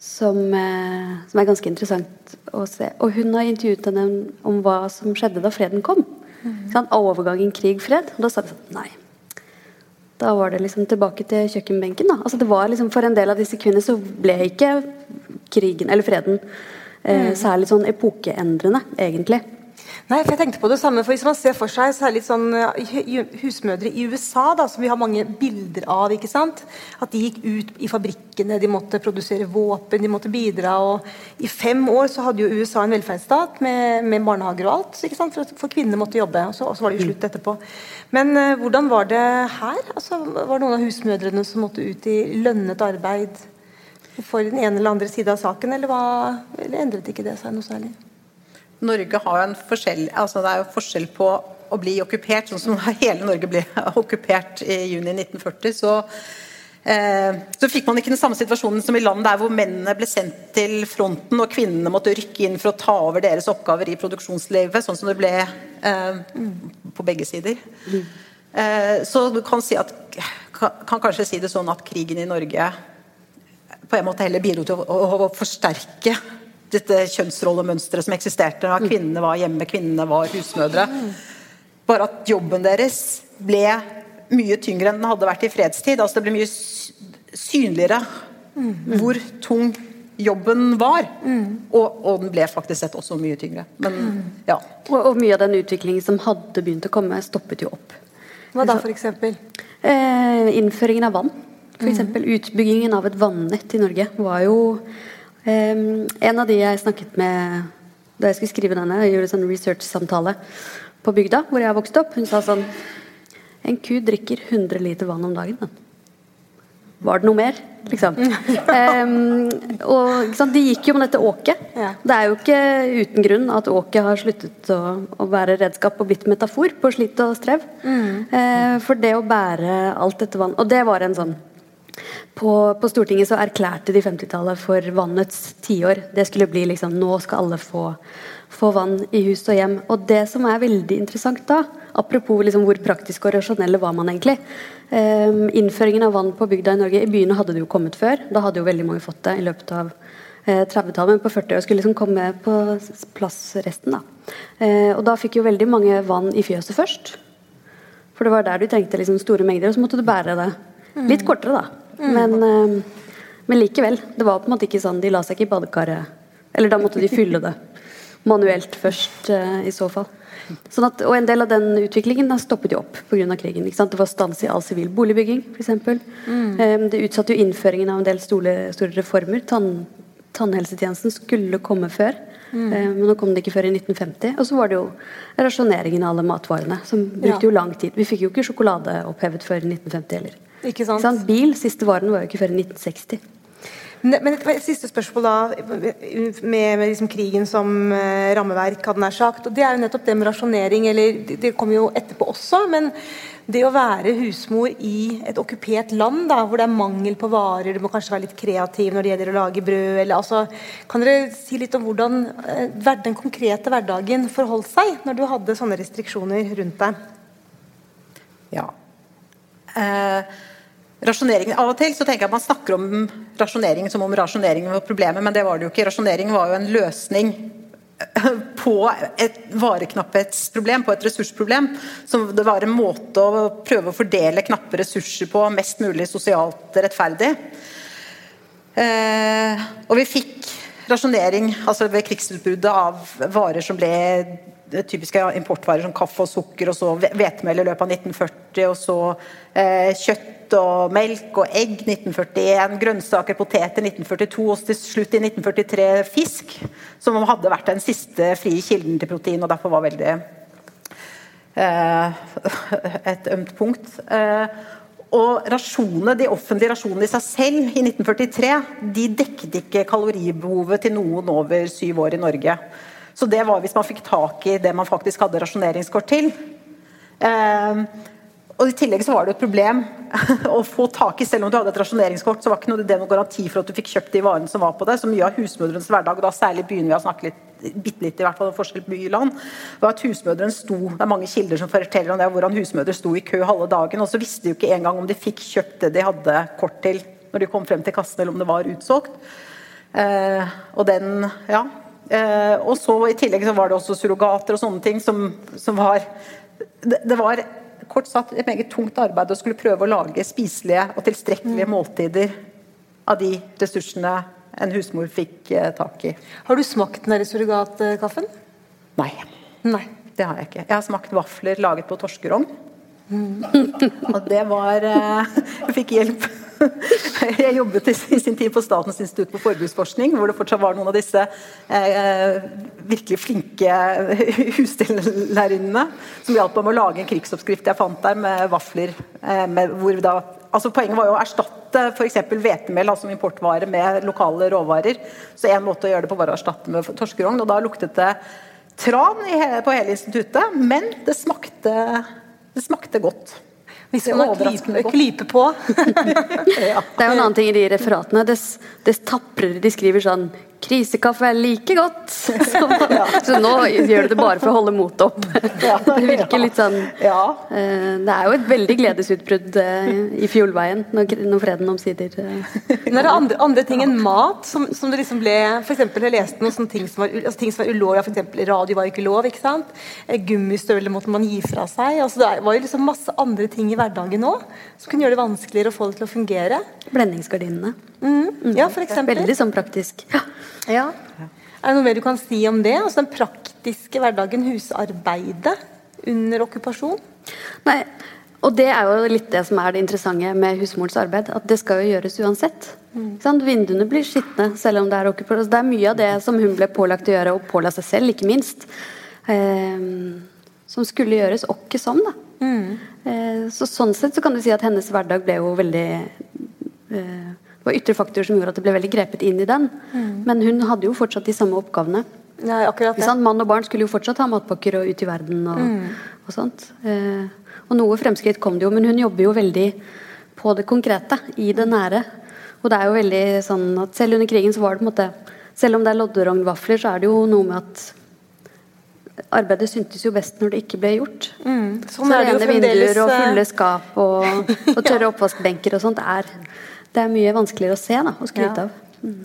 Som, eh, som er ganske interessant å se. Og hun har intervjuet henne om hva som skjedde da freden kom. Sånn, overgangen krig-fred. Og da sa de sånn Nei. Da var det liksom tilbake til kjøkkenbenken. Da. Altså det var liksom For en del av disse kvinnene så ble ikke krigen, eller freden, eh, særlig sånn epokeendrende, egentlig. Nei, for jeg tenkte på det samme, for Hvis man ser for seg særlig sånn eh, husmødre i USA, da, som vi har mange bilder av ikke sant? At de gikk ut i fabrikkene, de måtte produsere våpen, de måtte bidra. og I fem år så hadde jo USA en velferdsstat med, med barnehager og alt. ikke sant? For, for kvinnene måtte jobbe. og så, og så var det jo slutt etterpå. Men uh, hvordan var det her? Altså, var det noen av husmødrene som måtte ut i lønnet arbeid for den ene eller andre side av saken, eller, hva, eller endret ikke det seg noe særlig? Norge har jo en forskjell altså Det er jo forskjell på å bli okkupert, sånn som <laughs> hele Norge ble okkupert i juni 1940. Så, eh, så fikk man ikke den samme situasjonen som i land der hvor mennene ble sendt til fronten, og kvinnene måtte rykke inn for å ta over deres oppgaver i produksjonslivet, sånn som det ble eh, på begge sider. Eh, så du kan si at kan, kan kanskje si det sånn at krigen i Norge på en måte heller bidro til å forsterke dette kjønnsrollemønsteret som eksisterte. Da kvinnene var hjemme, kvinnene var husmødre. Bare at jobben deres ble mye tyngre enn den hadde vært i fredstid. Altså det ble mye synligere hvor tung jobben var. Og, og den ble faktisk sett også mye tyngre. Men ja. Og, og mye av den utviklingen som hadde begynt å komme, stoppet jo opp. Hva da, for eksempel? Eh, innføringen av vann. For eksempel utbyggingen av et vannett i Norge var jo eh, En av de jeg snakket med da jeg skulle skrive denne, jeg gjorde sånn research-samtale på bygda hvor jeg vokste opp, hun sa sånn En ku drikker 100 liter vann om dagen. Da. Var det noe mer? Liksom. um, <laughs> og sant, De gikk jo med dette åket. Ja. Det er jo ikke uten grunn at åket har sluttet å, å være redskap og blitt metafor på slit og strev. Eh, for det å bære alt dette vann Og det var en sånn på, på Stortinget så erklærte de 50-tallet for vannets tiår. Det skulle bli liksom Nå skal alle få, få vann i hus og hjem. Og det som er veldig interessant da, apropos liksom hvor praktisk og rasjonelle var man egentlig um, Innføringen av vann på bygda i Norge I byene hadde det jo kommet før. Da hadde jo veldig mange fått det i løpet av uh, 30-tallet. Men på 40-åra skulle liksom komme på plass resten. da. Uh, og da fikk jo veldig mange vann i fjøset først. For det var der du trengte liksom store mengder, og så måtte du bære det litt kortere, da. Men, eh, men likevel. Det var på en måte ikke sånn De la seg ikke i badekaret. Eller da måtte de fylle det manuelt først, eh, i så fall. Sånn at, og en del av den utviklingen da stoppet jo opp pga. krigen. Det var stans i all sivil boligbygging, f.eks. Mm. det utsatte jo innføringen av en del store, store reformer. Tann, tannhelsetjenesten skulle komme før. mm. Men nå kom det ikke før i 1950. Og så var det jo rasjoneringen av alle matvarene, som brukte Ja. jo lang tid. Vi fikk jo ikke sjokolade opphevet før i 1950 heller. Ikke sant? Ikke sant? Bil, siste varen, var jo ikke før i 1960. Men et, siste spørsmål da, med, med liksom krigen som eh, rammeverk, hadde nær sagt. og Det er jo nettopp det med rasjonering, eller det, det kommer jo etterpå også. Men det å være husmor i et okkupert land, da, hvor det er mangel på varer, du må kanskje være litt kreativ når det gjelder å lage brød, eller altså Kan dere si litt om hvordan eh, den konkrete hverdagen forholdt seg når du hadde sånne restriksjoner rundt deg? Ja. Eh, rasjonering, Av og til så tenker jeg at man snakker om rasjonering som om rasjonering var problemet, men det var det jo ikke. Rasjonering var jo en løsning eh, på et vareknapphetsproblem, på et ressursproblem. Som det var en måte å prøve å fordele knappe ressurser på mest mulig sosialt rettferdig. Eh, og vi fikk rasjonering altså ved krigsutbruddet av varer som ble typiske importvarer som kaffe og sukker, og så hvetemel i løpet av 1940, og så eh, kjøtt og melk og egg 1941, grønnsaker, poteter 1942, og til slutt i 1943 fisk, som hadde vært den siste frie kilden til protein, og derfor var veldig eh, <laughs> et ømt punkt. Eh, og rasjonene, De offentlige rasjonene i seg selv i 1943 de dekket ikke kaloribehovet til noen over syv år i Norge. Så det var hvis man fikk tak i det man faktisk hadde rasjoneringskort til. Eh, og I tillegg så var det et problem <laughs> å få tak i. Selv om du hadde et rasjoneringskort, så var ikke det noen garanti for at du fikk kjøpt de varene som var på det. Så mye av husmødrenes hverdag, og da særlig byen vi har snakket litt bitte litt i hvert fall forskjell by og land, var at husmødrene sto Det er mange kilder som forteller om det, hvordan husmødre sto i kø halve dagen, og så visste de jo ikke engang om de fikk kjøpt det de hadde kort til når de kom frem til kassen, eller om det var utsolgt. Eh, og den Ja. Eh, og så i tillegg så var det også surrogater og sånne ting som, som var det, det, var kort sagt et meget tungt arbeid å skulle prøve å lage spiselige og tilstrekkelige mm. måltider av de ressursene en husmor fikk eh, tak i. Har du smakt den surrogatkaffen? Nei. Nei. Det har jeg ikke. Jeg har smakt vafler laget på torskerogn. Mm. og det var eh, <laughs> Jeg fikk hjelp <laughs> Jeg jobbet i sin tid på Statens institutt for forbruksforskning, hvor det fortsatt var noen av disse eh, virkelig flinke <laughs> husstellerinnene som hjalp meg med å lage en krigsoppskrift jeg fant der, med vafler. Eh, med, da, altså Poenget var jo å erstatte f.eks. hvetemel altså importvare med lokale råvarer. Så en måte å gjøre det på var å erstatte med torskerogn, og da luktet det tran på hele instituttet, men det smakte, det smakte godt. Hvis man klype, klype på. <laughs> ja. Det er jo en annen ting i de referatene. Dess, dess taprere de skriver sånn Krisekaffe er like godt! <laughs> Så, så, nå gjør du det bare for å holde motet opp. <laughs> <laughs> Det virker litt sånn eh, Det er jo et veldig gledesutbrudd eh, i Fjordveien når, når freden omsider eh. Når det er andre, andre ting enn mat som, som det liksom ble For eksempel, jeg leste noen ting som var, altså ting som var ulovlig, eksempel, radio var ikke lov. ikke sant? Gummistøvler måtte man gi fra seg. Altså, det var jo liksom masse andre ting i hverdagen òg som kunne gjøre det vanskeligere å få det til å fungere. Blendingsgardinene. Mm. Ja, for eksempel. Veldig sånn praktisk. Ja. Ja. Er det noe mer du kan si om det? Altså Den praktiske hverdagen, husarbeidet under okkupasjon? Nei, og det er jo litt det som er det interessante med husmorens arbeid. At det skal jo gjøres uansett. Mm. Vinduene blir skitne selv om det er okkupasjon. Det er mye av det som hun ble pålagt å gjøre, og påla seg selv, ikke minst. Eh, som skulle gjøres åkke som, da. Mm. Eh, så sånn sett så kan du si at hennes hverdag ble jo veldig eh, det var ytre faktorer som gjorde at det ble veldig grepet inn i den. Mm. Men hun hadde jo fortsatt de samme oppgavene. Ja. Mann og barn skulle jo fortsatt ha matpakker og ut i verden og, mm. og sånt. Eh, og noe fremskritt kom det jo, men hun jobber jo veldig på det konkrete, i det nære. Og det er jo veldig sånn at selv under krigen så var det på en måte Selv om det er lodderognvafler, så er det jo noe med at arbeidet syntes jo best når det ikke ble gjort. Mm. Sånn så rene vinduer og fulle eh, skap og, <laughs> og tørre oppvaskbenker og sånt er det er mye vanskeligere å se da, og skryte ja. av. Mm.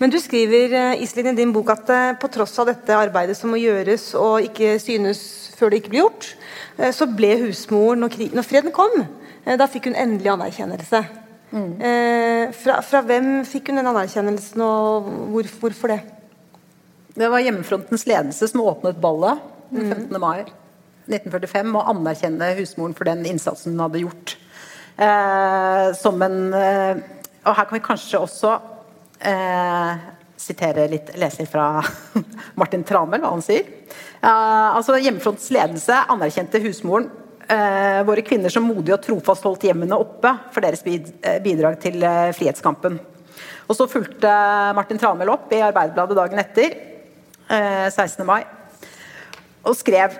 Men du skriver Islind, Iselin, i din bok at eh, på tross av dette arbeidet som må gjøres og ikke synes før det ikke blir gjort, eh, så ble husmoren når, krig, når freden kom, da fikk hun endelig anerkjennelse. Mm. Fra, fra, hvem fikk hun den anerkjennelsen, og hvor, hvorfor det? Det var Hjemmefrontens ledelse som åpnet ballet den 15. Mm. mai 1945 og anerkjenne husmoren for den innsatsen hun hadde gjort. Eh, som en eh, og her kan vi kanskje også eh, litt, lese fra <laughs> Martin Tramel, hva han sier. Eh, altså Hjemmefrontens ledelse anerkjente husmoren. Eh, våre kvinner som modig og trofast holdt hjemmene oppe for deres eh, bidrag til eh, frihetskampen. Og Så fulgte Martin Tramel opp i Arbeiderbladet dagen etter, 16. mai, og skrev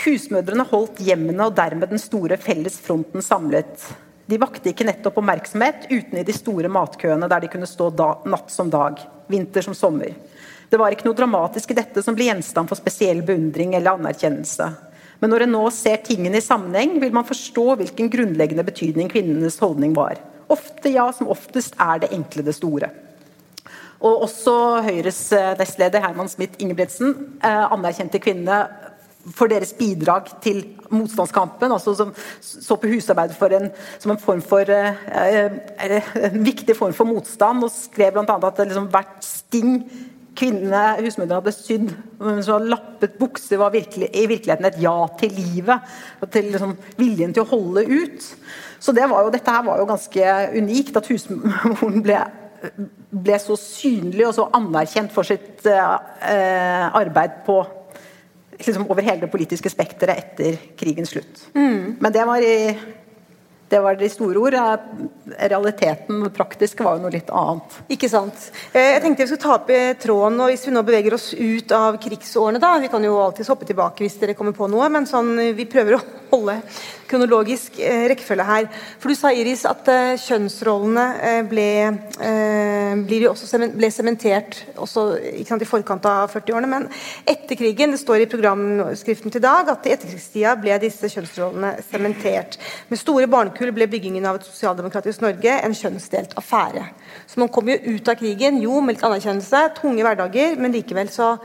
Husmødrene holdt hjemmene og dermed den store felles fronten samlet. De vakte ikke nettopp oppmerksomhet uten i de store matkøene der de kunne stå da, natt som dag, vinter som sommer. Det var ikke noe dramatisk i dette som ble gjenstand for spesiell beundring eller anerkjennelse. Men når en nå ser tingene i sammenheng, vil man forstå hvilken grunnleggende betydning kvinnenes holdning var. Ofte, ja, som oftest er det enkle det store. Og også Høyres eh, nestleder Herman Smith Ingebrigtsen eh, anerkjente kvinnene for deres bidrag til motstandskampen. altså som Så på husarbeid en, som en form for eh, en viktig form for motstand, og skrev bl.a. at liksom, hvert sting kvinnene, husmødrene hadde sydd, som hadde lappet bukser, var virkelig, i virkeligheten et ja til livet. og Til liksom, viljen til å holde ut. Så det jo, dette her var jo ganske unikt, at husmoren ble, ble så synlig og så anerkjent for sitt eh, arbeid på liksom over hele det politiske spekteret etter krigens slutt. Mm. Men det var i det var de store ord. Realiteten, det praktiske, var jo noe litt annet. Ikke sant. Eh, jeg tenkte vi skulle ta opp tråden, og hvis vi nå beveger oss ut av krigsårene, da Vi kan jo alltids hoppe tilbake hvis dere kommer på noe, men sånn, vi prøver å holde kronologisk eh, rekkefølge her. For du sa, Iris, at eh, kjønnsrollene eh, ble, ble sementert også sant, i forkant av 40-årene. Men etter krigen, det står i programskriften til dag, at i etterkrigstida ble disse kjønnsrollene sementert. Med store barnekull ble byggingen av et sosialdemokratisk Norge en kjønnsdelt affære. Så man kom jo ut av krigen jo med litt anerkjennelse, tunge hverdager, men likevel så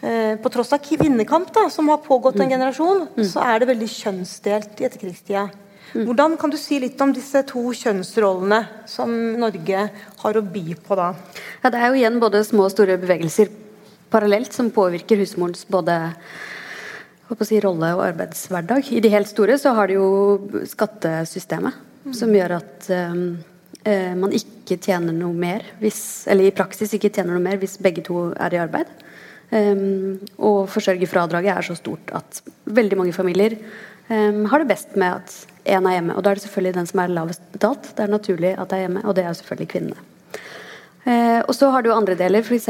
på tross av kvinnekamp, da, som har pågått en mm. generasjon, mm. så er det veldig kjønnsdelt i etterkrigstida. Mm. Hvordan kan du si litt om disse to kjønnsrollene som Norge har å by på da? Ja, det er jo igjen både små og store bevegelser parallelt som påvirker husmorens både si, rolle og arbeidshverdag. I de helt store så har de jo skattesystemet, som gjør at um, man ikke tjener noe mer hvis Eller i praksis ikke tjener noe mer hvis begge to er i arbeid. Um, og forsørgerfradraget er så stort at veldig mange familier um, har det best med at én er hjemme. Og da er det selvfølgelig den som er lavest betalt. Det er naturlig at det er hjemme, og det er selvfølgelig kvinnene. Uh, og så har du andre deler, f.eks.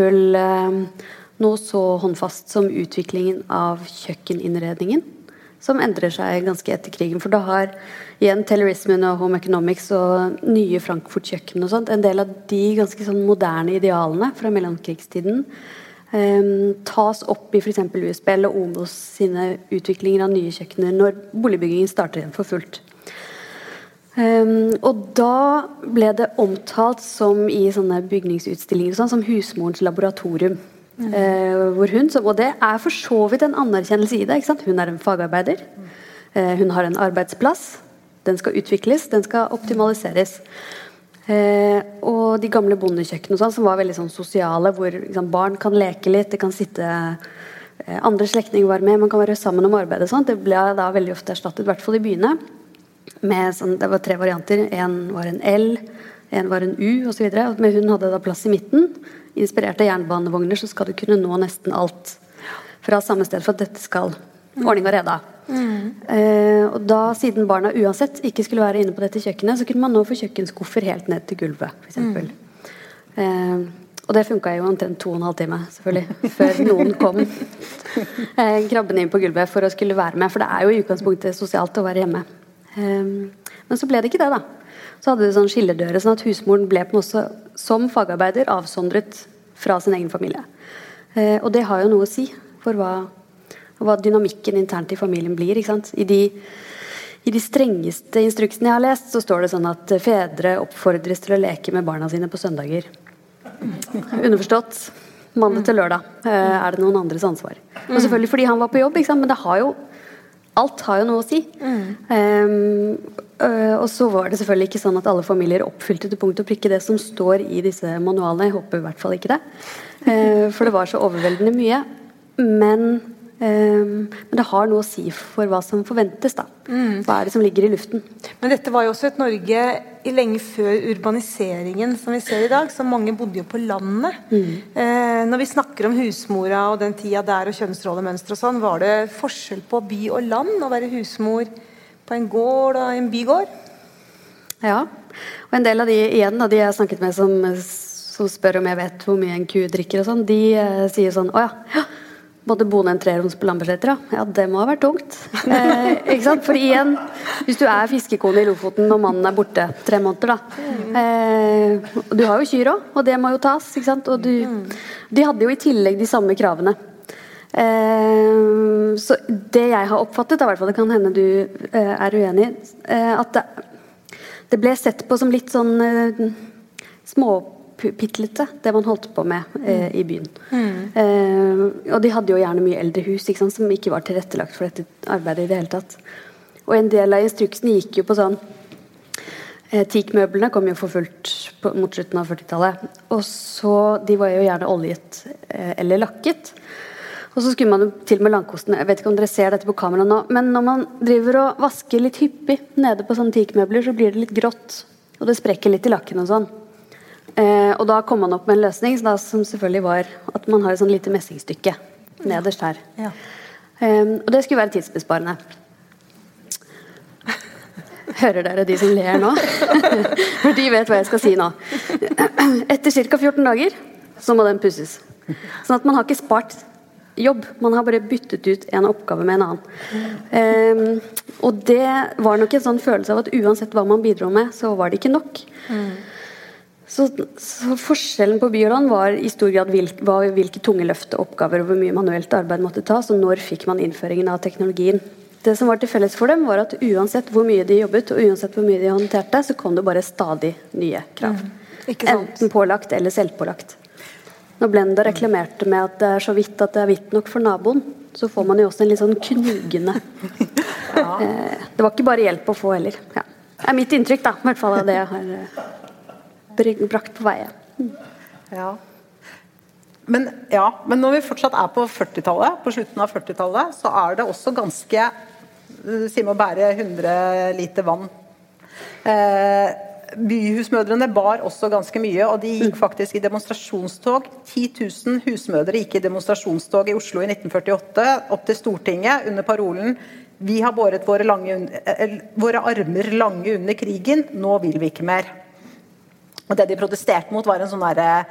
Uh, noe så håndfast som utviklingen av kjøkkeninnredningen. Som endrer seg ganske etter krigen. For da har igjen terrorismen og Home Economics og nye Frankfurt-kjøkken og sånt, en del av de ganske sånn moderne idealene fra mellomkrigstiden tas opp i f.eks. USB eller Omos sine utviklinger av nye kjøkkener når boligbyggingen starter igjen for fullt. Um, og da ble det omtalt som i sånne bygningsutstillinger sånn, som husmorens laboratorium. Mm. Uh, hvor hun, og det er for så vidt en anerkjennelse i det. Hun er en fagarbeider. Uh, hun har en arbeidsplass. Den skal utvikles, den skal optimaliseres. Eh, og de gamle bondekjøkkenene sånn, som var veldig sånn sosiale, hvor liksom, barn kan leke litt, det kan sitte eh, andre slektninger var med, man kan være sammen om arbeidet. Sånn. Det ble da veldig ofte erstattet, i hvert fall i byene. Med, sånn, det var tre varianter. En var en L, en var en U osv. Men hun hadde da plass i midten. Inspirert av jernbanevogner så skal du kunne nå nesten alt fra samme sted for at dette skal ordning og reda. Mm. Eh, og da, siden barna uansett ikke skulle være inne på dette kjøkkenet, så kunne man nå få kjøkkenskuffer helt ned til gulvet, f.eks. Mm. Eh, og det funka jo omtrent to og en halv time, selvfølgelig, <laughs> før noen kom eh, krabbende inn på gulvet for å skulle være med. For det er jo i utgangspunktet sosialt å være hjemme. Eh, men så ble det ikke det, da. Så hadde du sånn skilledører, sånn at husmoren ble på en måte som fagarbeider avsondret fra sin egen familie. Eh, og det har jo noe å si for hva hva dynamikken internt i familien blir. I de, I de, strengeste instruksene jeg har lest, så står det sånn at fedre oppfordres til å leke med barna sine på søndager. Underforstått. Mandag til lørdag eh, er det noen andres ansvar. Og selvfølgelig fordi han var på jobb, men det har jo Alt har jo noe å si. Mm. Um, og så var det selvfølgelig ikke sånn at alle familier oppfylte til punkt og prikke det som står i disse manualene. Jeg håper i hvert fall ikke det. Uh, for det var så overveldende mye. Men Um, men det har noe å si for hva som forventes. da. Mm. Hva er det som ligger i luften? Men dette var jo også et Norge i lenge før urbaniseringen som vi ser i dag. Så mange bodde jo på landet. Mm. Uh, når vi snakker om husmora og den tida der og kjønnsrollemønstre og sånn, var det forskjell på by og land å være husmor på en gård og en bygård? Ja. Og en del av de igjen da, de jeg har snakket med som, som spør om jeg vet hvor mye en ku drikker og sånn, de uh, sier sånn Å ja. ja Måtte bo ned en treroms på Lambertseter, ja. Det må ha vært tungt. Eh, ikke sant? For igjen, hvis du er fiskekone i Lofoten og mannen er borte tre måneder, da eh, Du har jo kyr òg, og det må jo tas. ikke sant? Og du, de hadde jo i tillegg de samme kravene. Eh, så det jeg har oppfattet, fall det kan hende du eh, er uenig, eh, at det, det, ble sett på som litt sånn eh, små pitlete, det man holdt på med eh, i byen. Mm. Eh, og de hadde jo gjerne mye eldre hus ikke sant, som ikke var tilrettelagt for dette arbeidet i det hele tatt. Og en del av instruksene gikk jo på sånn eh, Teakmøblene kom jo for fullt på, mot slutten av 40-tallet. Og så De var jo gjerne oljet eh, eller lakket. Og så skulle man jo til med langkosten Jeg vet ikke om dere ser dette på kamera nå, men når man driver og vasker litt hyppig nede på sånne teakmøbler, så blir det litt grått. Og det sprekker litt i lakken og sånn. Eh, og da kom man opp med en løsning da, som selvfølgelig var at man har et sånn lite messingstykke nederst her. Ja. Eh, og det skulle være tidsbesparende. Hører dere de som ler nå? <laughs> For de vet hva jeg skal si nå. Etter ca. 14 dager så må den pusses. Sånn at man har ikke spart jobb. Man har bare byttet ut en oppgave med en annen. Um, og det var nok en sånn følelse av at uansett hva man bidro med, så var det ikke nok. Mm. Så, så, forskjellen på by og land var i stor grad hvil, var hvilke tunge løfteoppgaver og hvor mye manuelt arbeid måtte tas, og når fikk man innføringen av teknologien. Det som var til felles for dem, var at uansett hvor mye de jobbet, og uansett hvor mye de håndterte, så kom det bare stadig nye krav. Mm. Enten pålagt eller selvpålagt. Når Blenda reklamerte med at det er så vidt at det er hvitt nok for naboen, så får man jo også en litt sånn knugende <laughs> ja. eh, Det var ikke bare hjelp å få heller. Ja. Det er mitt inntrykk, da. I hvert fall av det jeg har eh, brakt på veie. Ja. Men, ja, men når vi fortsatt er på 40-tallet, på slutten av 40-tallet, så er det også ganske Sier med å bære 100 liter vann. Eh, byhusmødrene bar også ganske mye, og de gikk faktisk i demonstrasjonstog. 10 000 husmødre gikk i demonstrasjonstog i Oslo i 1948 opp til Stortinget under parolen vi har båret våre, lange, eh, våre armer lange under krigen, nå vil vi ikke mer. Og Det de protesterte mot, var en sånn der,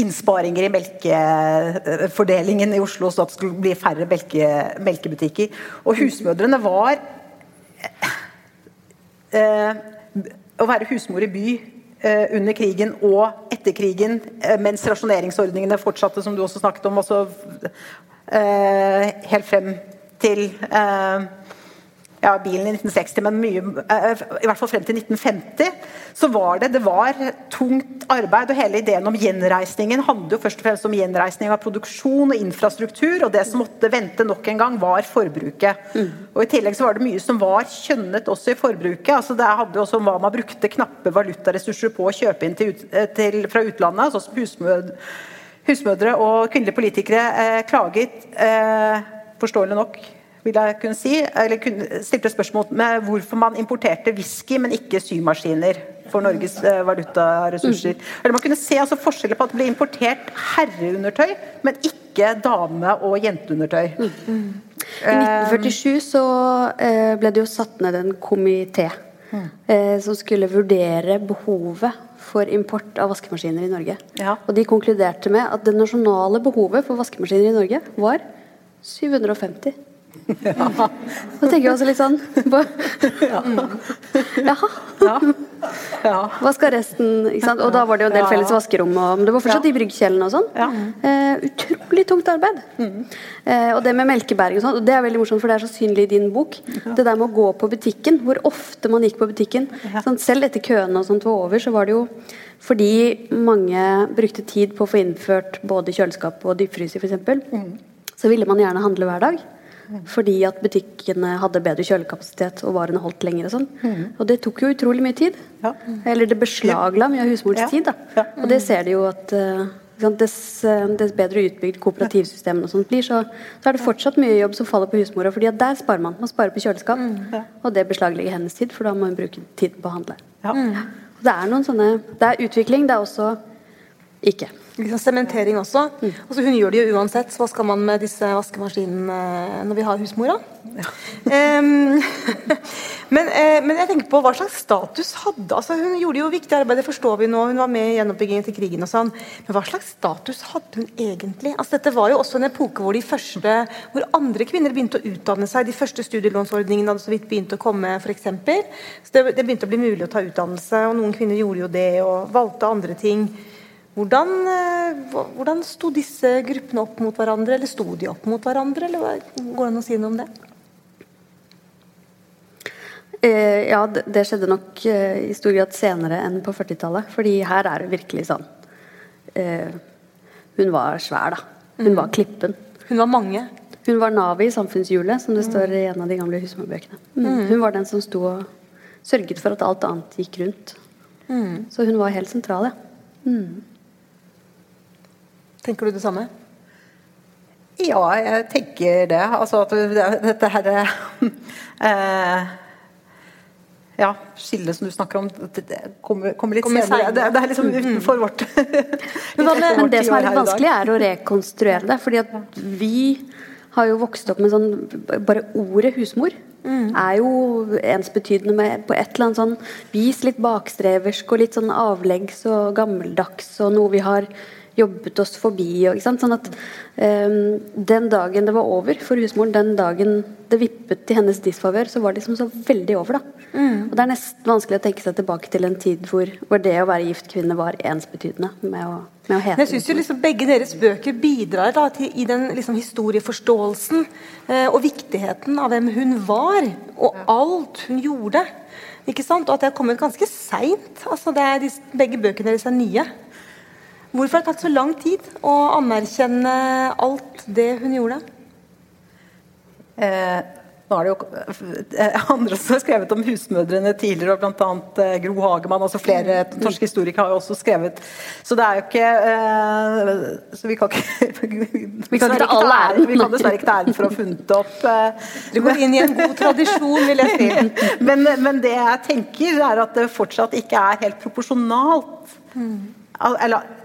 innsparinger i melkefordelingen i Oslo, så det skulle bli færre melke, melkebutikker. Og husmødrene var eh, Å være husmor i by eh, under krigen og etter krigen, eh, mens rasjoneringsordningene fortsatte, som du også snakket om, altså, eh, helt frem til eh, ja, bilen i 1960, men mye, eh, i hvert fall frem til 1950, så var det, det var tungt arbeid. og Hele ideen om gjenreisningen handler jo først og fremst om gjenreisning av produksjon og infrastruktur. og Det som måtte vente nok en gang, var forbruket. Mm. Og I tillegg så var det mye som var kjønnet også i forbruket. altså Det handler også om hva man brukte knappe valutaressurser på å kjøpe inn til, eh, til, fra utlandet. altså husmød, Husmødre og kvinnelige politikere eh, klaget, eh, forståelig nok, vil jeg kunne si, eller kunne, stilte spørsmål med hvorfor man importerte whisky, men ikke symaskiner for Norges eh, valutaressurser. Mm. Eller man kunne se altså, forskjeller på at det ble importert herreundertøy, men ikke dame- og jenteundertøy. Mm. I 1947 så eh, ble det jo satt ned en komité mm. eh, som skulle vurdere behovet for import av vaskemaskiner i Norge. Ja. Og de konkluderte med at det nasjonale behovet for vaskemaskiner i Norge var 750. <laughs> Ja. Da tenker jeg også litt sånn Jaha. Ja. Hva skal resten? Og da var det jo en del felles vaskerom, og det var fortsatt i bryggkjelen og sånn. Eh, utrolig tungt arbeid. Mm. Eh, og det med melkebæring og sånn, det er veldig morsomt, for det er så synlig i din bok. Det der med å gå på butikken, hvor ofte man gikk på butikken. Sånn, selv etter køene og sånt var over, så var det jo fordi mange brukte tid på å få innført både kjøleskap og dypfryser, f.eks. Mm. Så ville man gjerne handle hver dag. Fordi at butikkene hadde bedre kjølekapasitet og varene holdt lenger. Og sånn. Mm. Og det tok jo utrolig mye tid. Ja. Eller det beslagla mye av husmors ja. tid. Da. Ja. Og det ser de jo at uh, dess, uh, dess, bedre utbygd kooperativsystemene og sånt blir, så, så, er det fortsatt mye jobb som faller på husmora. fordi at der sparer man. Man sparer på kjøleskap. Mm. Og det beslaglegger hennes tid, for da må hun bruke tiden på å handle. Det er noen sånne Det er utvikling. Det er også ikke. Liksom sementering også. Mm. Altså, hun gjør det jo uansett. så Hva skal man med disse vaskemaskinene når vi har husmora? Ja. um, <laughs> men, eh, men, jeg tenker på hva slags status hadde altså Hun gjorde jo viktig arbeid, det forstår vi nå. Hun var med i gjenoppbyggingen til krigen og sånn. Men hva slags status hadde hun egentlig? Altså, dette var jo også en epoke hvor de første, hvor andre kvinner begynte å utdanne seg. De første studielånsordningene hadde så vidt begynt å komme, f.eks. Så det, det begynte å bli mulig å ta utdannelse, og noen kvinner gjorde jo det og valgte andre ting. Hvordan, eh, hvordan sto disse gruppene opp mot hverandre, eller sto de opp mot hverandre? eller Går det an å si noe om det? Eh, ja, det, det, skjedde nok eh, i stor grad senere enn på 40-tallet. fordi her er det virkelig sånn eh, Hun var svær, da. Hun mm. var klippen. Hun var mange. Hun var navet i samfunnshjulet, som det mm. står i en av de gamle husmorbøkene. Mm. mm. Hun var den som sto og sørget for at alt annet gikk rundt. Mm. Så hun var helt sentral, ja. Mm. Tenker du det samme? Ja, jeg tenker det. Altså at dette her eh, ja, skillet som du snakker om, det kommer, kommer litt kommer senere. Det, det, er liksom mm. utenfor mm. vårt <laughs> men, men, <laughs> det som er litt vanskelig, er å rekonstruere det. fordi at vi har jo vokst opp med sånn Bare ordet husmor er jo ensbetydende med på et eller annet sånn vis litt bakstreversk og litt sånn avleggs og gammeldags og noe vi har jobbet oss forbi. Og? Sånn at um, Den dagen det var over for husmoren, den dagen det vippet til hennes disfavør, så var det liksom så veldig over. da. Mm. Og Det er nesten vanskelig å tenke seg tilbake til en tid hvor, hvor det å være gift kvinne var ensbetydende med å, med å hete Jeg syns liksom begge deres bøker bidrar da, til, i den liksom, historieforståelsen eh, og viktigheten av hvem hun var, og alt hun gjorde. Ikke sant? Og at det har kommet ganske seint. Altså, begge bøkene deres er nye. Hvorfor har det tatt så lang tid å anerkjenne alt det hun gjorde? Eh, nå er det jo eh, <laughs> andre som har skrevet om husmødrene tidligere, og bl.a. Eh, Gro Hagemann. altså Flere mm. norske historikere har jo også skrevet. Så det er jo ikke eh, Så vi kan ikke <laughs> Vi kan ikke ta all æren. Vi kan dessverre ikke ta æren for å ha funnet det opp. Eh, du går inn i en god tradisjon, vil jeg si. <laughs> men, men det jeg tenker, er at det fortsatt ikke er helt proporsjonalt. Mm. Eller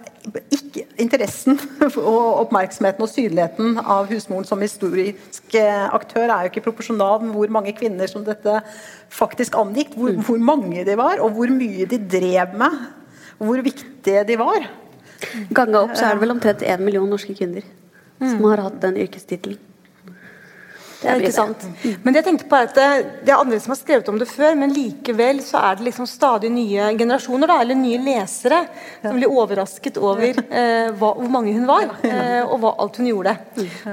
ikke, interessen <laughs> og oppmerksomheten og synligheten av husmoren som historisk eh, aktør er jo ikke proporsjonal med hvor mange kvinner som dette faktisk angikk. Hvor, mm. hvor, mange de var, og hvor mye de drev med. Og hvor viktige de var. Ganga opp så er det vel omtrent én million norske kvinner mm. som har hatt den yrkestittelen. Det er ikke sant. Men jeg tenkte på at det, det, er andre som har skrevet om det før, men likevel så er det liksom stadig nye generasjoner, da, eller nye lesere, som blir overrasket over eh, hva, hvor mange hun var, eh, og hva alt hun gjorde.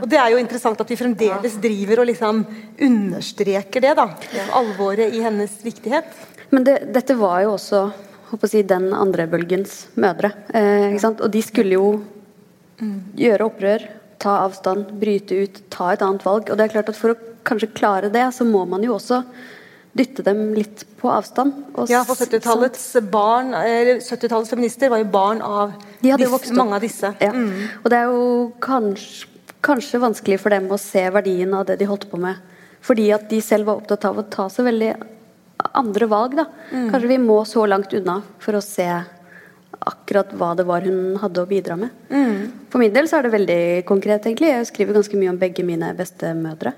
Og Det er jo interessant at vi fremdeles driver og liksom understreker det, da. Alvoret i hennes viktighet. Men det, dette var jo også si, den andre bølgens mødre. Eh, og de skulle jo gjøre opprør ta avstand, bryte ut, ta et annet valg. Og det er klart at For å kanskje klare det, så må man jo også dytte dem litt på avstand. ja, for 70-tallets barn, 70-tallets feminister var jo barn av disse, mange av disse. Ja. Mm. Og det er jo kanskje, kanskje, vanskelig for dem å se verdien av det de holdt på med. Fordi at de selv var opptatt av å ta så veldig andre valg. da. Mm. Kanskje vi må så langt unna for å se akkurat hva det var hun hadde å bidra med. Mm. For min del så er det veldig konkret, egentlig. Jeg skriver ganske mye om begge mine bestemødre.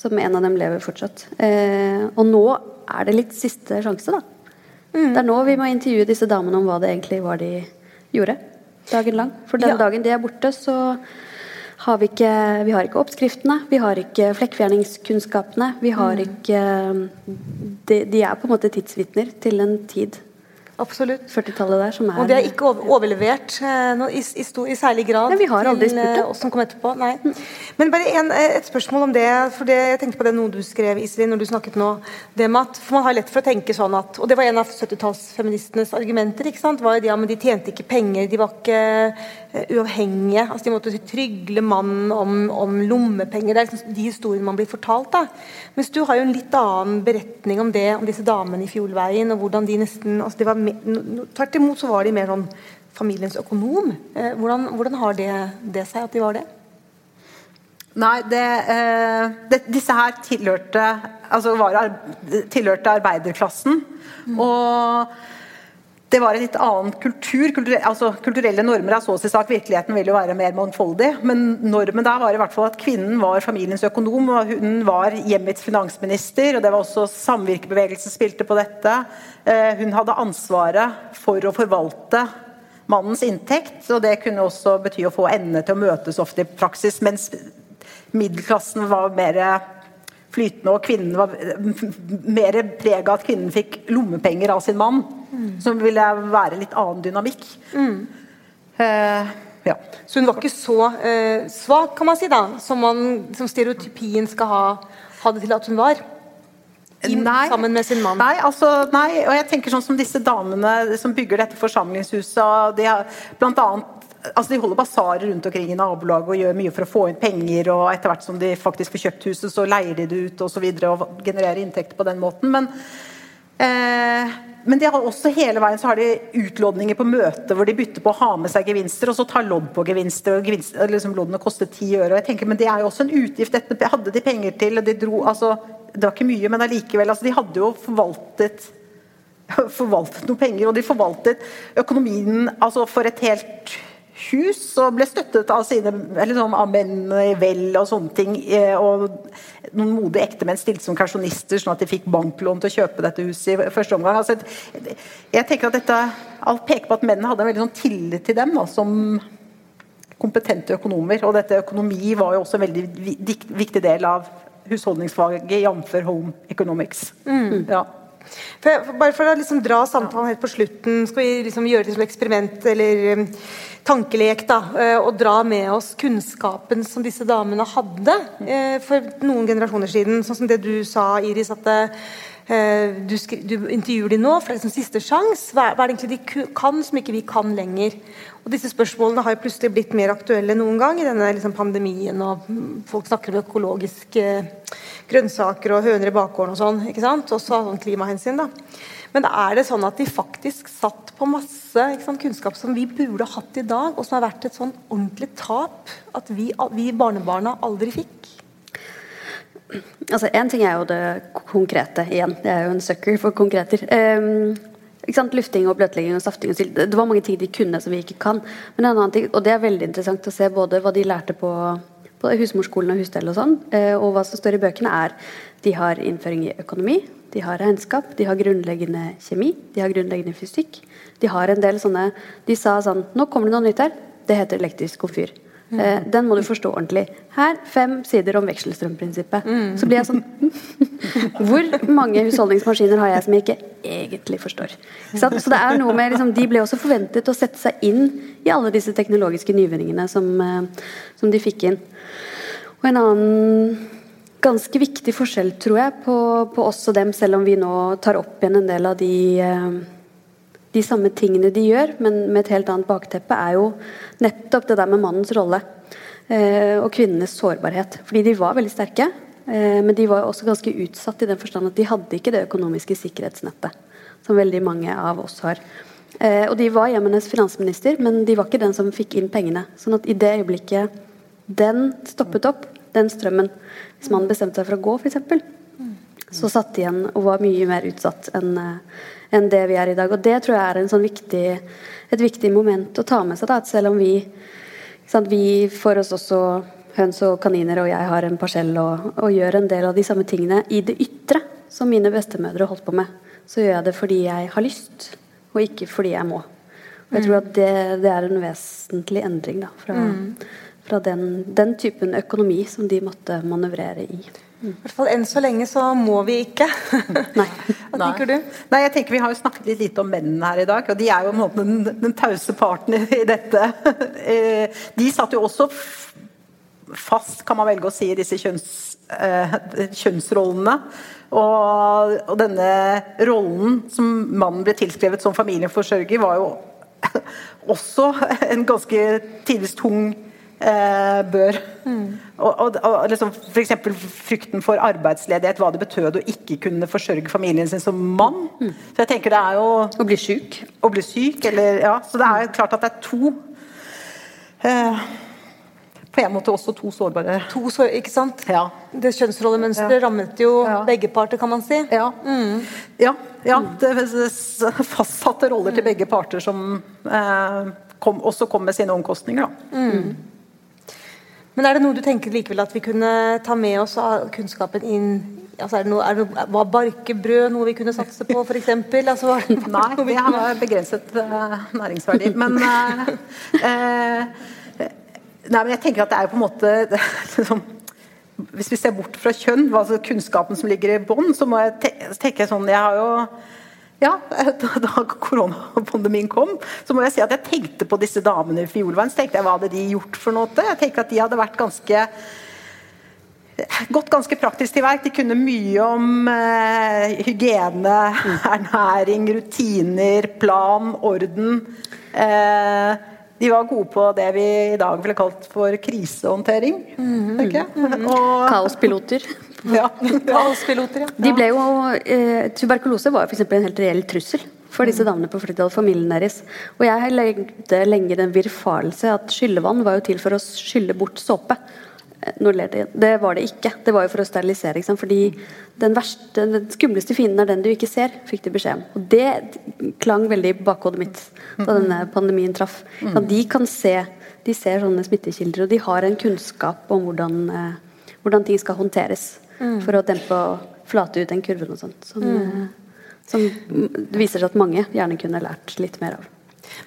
Som en av dem lever fortsatt. Eh, og nå er det litt siste sjanse, da. Mm. Det er nå vi må intervjue disse damene om hva det egentlig var de gjorde. Dagen lang. For den ja. dagen de er borte, så har vi ikke Vi har ikke oppskriftene. Vi har ikke flekkfjerningskunnskapene. Vi har mm. ikke de, de er på en måte tidsvitner til en tid Absolutt. 40-tallet der som er Og det er ikke overlevert eh, no, i, i, i, særlig grad Nei, vi har aldri til eh, oss som kom etterpå. Nei. Men bare en, eh, et spørsmål om det. for det, Jeg tenkte på det noe du skrev Iselin, når du snakket nå. det med at, for Man har lett for å tenke sånn at Og det var en av 70-tallsfeministenes argumenter. ikke sant, var jo de, ja, men de tjente ikke penger, de var ikke uavhengige. altså De måtte trygle mannen om, om lommepenger. Det er liksom de historiene man blir fortalt. da. Mens du har jo en litt annen beretning om det, om disse damene i Fjordveien, og hvordan de nesten altså de var Tvert imot så var de mer sånn familiens økonom. Eh, hvordan, hvordan har det, det, seg at de var det? Nei, det, eh, det, disse her tilhørte, altså var, tilhørte arbeiderklassen. Mm. Og det var en litt annen kultur. Kulturelle, altså, kulturelle normer er så å si sak. Virkeligheten vil jo være mer mangfoldig. Men normen der var i hvert fall at kvinnen var familiens økonom. og Hun var hjemmets finansminister, og det var også samvirkebevegelsen spilte på dette. Eh, hun hadde ansvaret for å forvalte mannens inntekt, og det kunne også bety å få endene til å møtes ofte i praksis, mens middelklassen var mer flytende, og kvinnen var mer preg av at kvinnen fikk lommepenger av sin mann. Mm. Som ville være litt annen dynamikk. Mm. Uh, ja. Så hun var ikke så uh, svak, kan man si, da, som, man, som stereotypien skal ha, ha det til at hun var? Inn, nei, sammen med sin mann? Nei, altså, nei, og jeg tenker sånn som disse damene som bygger dette forsamlingshuset. De har blant annet altså De holder basarer rundt omkring i nabolaget og gjør mye for å få inn penger. og Etter hvert som de faktisk får kjøpt huset, så leier de det ut og, så videre, og genererer inntekter på den måten. Men, eh, men de har også hele veien så har de utlådninger på møter hvor de bytter på å ha med seg gevinster, og så tar lodd på gevinster. og gevinster, liksom Loddene koster ti øre. og jeg tenker, Men det er jo også en utgift. Dette hadde de penger til. og de dro, altså, Det var ikke mye, men allikevel. Altså, de hadde jo forvaltet forvaltet noen penger, og de forvaltet økonomien altså for et helt hus og ble støttet av sine eller sånn, av menn i vel og sånne ting. eh, Og noen modige ektemenn stilte som kausjonister, sånn at de fikk banklån til å kjøpe dette huset i første omgang. Altså, jeg tenker at dette, Alt peker på at mennene hadde en veldig sånn tillit til dem da, som kompetente økonomer. Og dette økonomi var jo også en veldig viktig del av husholdningsfaget, jf. Home Economics. Ja. For, for, bare for å liksom dra samtalen helt på slutten, skal vi liksom gjøre et eksperiment eller tankelek, da, å dra med oss kunnskapen som disse damene hadde eh, for noen generasjoner siden. Sånn som det du sa, Iris, at eh, du, du intervjuer dem nå, for det er liksom siste sjanse. Hva, er det egentlig de kan som ikke vi kan lenger? Og disse spørsmålene har jo plutselig blitt mer aktuelle noen gang i denne liksom, pandemien, og folk snakker om økologiske grønnsaker og høner i bakgården og sånn. ikke sant? Også sånn klimahensyn, da. Men er det sånn at de faktisk satt på masse sant, kunnskap som vi burde hatt i dag, og som har vært et sånn ordentlig tap at vi, vi barnebarna aldri fikk? Altså, Én ting er jo det konkrete igjen. Jeg er jo en sucker for konkreter. Um? Lufting og bløtlegging og safting. Det var mange ting de kunne som vi ikke kan. Men en annen ting, og det er veldig interessant å se både hva de lærte på, på husmorskolen og husstell og sånn, eh, og hva som står i bøkene, er de har innføring i økonomi, de har regnskap, de har grunnleggende kjemi, de har grunnleggende fysikk. De har en del sånne De sa sånn Nå kommer det noe nytt her. Det heter elektrisk komfyr. Eh, den må du forstå ordentlig. Her fem sider om vekselstrømprinsippet. Så blir jeg sånn <laughs> Hvor mange husholdningsmaskiner har jeg som jeg ikke egentlig forstår? Så. Så det er noe med liksom, De ble også forventet å sette seg inn i alle disse teknologiske nyvinningene som, eh, som de fikk inn. Og en annen ganske viktig forskjell, tror jeg, på, på oss og dem, selv om vi nå tar opp igjen en del av de eh, de samme tingene de gjør, men med et helt annet bakteppe, er jo nettopp det der med mannens rolle eh, og kvinnenes sårbarhet. Fordi de var veldig sterke, eh, men de var også ganske utsatt i den forstand at de hadde ikke det økonomiske sikkerhetsnettet som veldig mange av oss har. Eh, og de var hjemmenes finansminister, men de var ikke den som fikk inn pengene. Sånn at i det øyeblikket den stoppet opp, den strømmen, hvis mannen bestemte seg for å gå, f.eks., så satt de igjen og var mye mer utsatt enn enn det vi er i dag. Og det tror jeg er sånn viktig, et viktig moment å ta med seg. Da, at selv om vi, sant, vi får oss også høns og kaniner, og jeg har en parsell og, og, gjør en del av de samme tingene i det ytre som mine bestemødre holdt på med, så gjør jeg det fordi jeg har lyst, og ikke fordi jeg må. Og jeg tror at det, det er en vesentlig endring da, fra, fra den, den typen økonomi som de måtte manøvrere i. I hvert fall enn så lenge så må vi ikke. <laughs> Nei. Hva tenker du? Nei, jeg tenker Vi har jo snakket litt lite om mennene her i dag, og de er jo den, den tause parten i dette. <laughs> Eh, De satt jo også fast, kan man velge å si, i disse kjønns, eh, kjønnsrollene. Og, og denne rollen som mannen ble tilskrevet som familieforsørger, var jo <laughs> også en ganske tidvis tung eh, bør. Og, og, og liksom F.eks. frykten for arbeidsledighet, hva det betød å ikke kunne forsørge familien sin som mann. Så jeg tenker det er jo Å bli syk. Å bli syk, eller Ja. Så det er jo klart at det er to eh, På en måte også to sårbare To sårbare, ikke sant? Ja. Det kjønnsrollemønsteret rammet jo Ja. begge parter, kan man si. Ja. ja, ja det er fastsatte roller til begge parter som eh, kom, også kom med sine omkostninger. Da. Men er det noe du tenker likevel at vi kunne ta med oss av kunnskapen inn altså er det noe, er det Var barkebrød noe vi kunne satse på, f.eks.? Altså, det Nei, vi det har begrenset uh, næringsverdi. Men uh, uh, Nei, men jeg tenker at det er på en måte <laughs> liksom, Hvis vi ser bort fra kjønn, altså kunnskapen som ligger i bånn, så må jeg tenke sånn Jeg har jo ja, da, da koronapandemien kom, så må jeg si at jeg tenkte på disse damene i Fiolveien. Så tenkte jeg hva hadde de gjort for noe? Jeg tenker at de hadde vært ganske gått ganske praktisk til verk. De kunne mye om eh, hygiene, ernæring, rutiner, plan, orden. Eh, de var gode på det vi i dag ville kalt for krisehåndtering. tenker jeg. Og, Kaospiloter. Ja. Kaospiloter, ja. De ble jo, eh, tuberkulose var eksempel en helt reell trussel for disse damene på 40-tallet, familien deres. Og jeg levde lenge den virfarelse at skyllevann var jo til for å skylle bort såpe. Det, det var det ikke. Det var jo for å sterilisere. Fordi den, verste, den skumleste fienden er den du ikke ser, fikk de beskjed om. Og det klang veldig i bakhodet mitt da denne pandemien traff. At de kan se de ser sånne smittekilder, og de har en kunnskap om hvordan, eh, hvordan ting skal håndteres for å dempe og flate ut den kurven og sånt. Som, mm. som det viser seg at mange gjerne kunne lært litt mer av.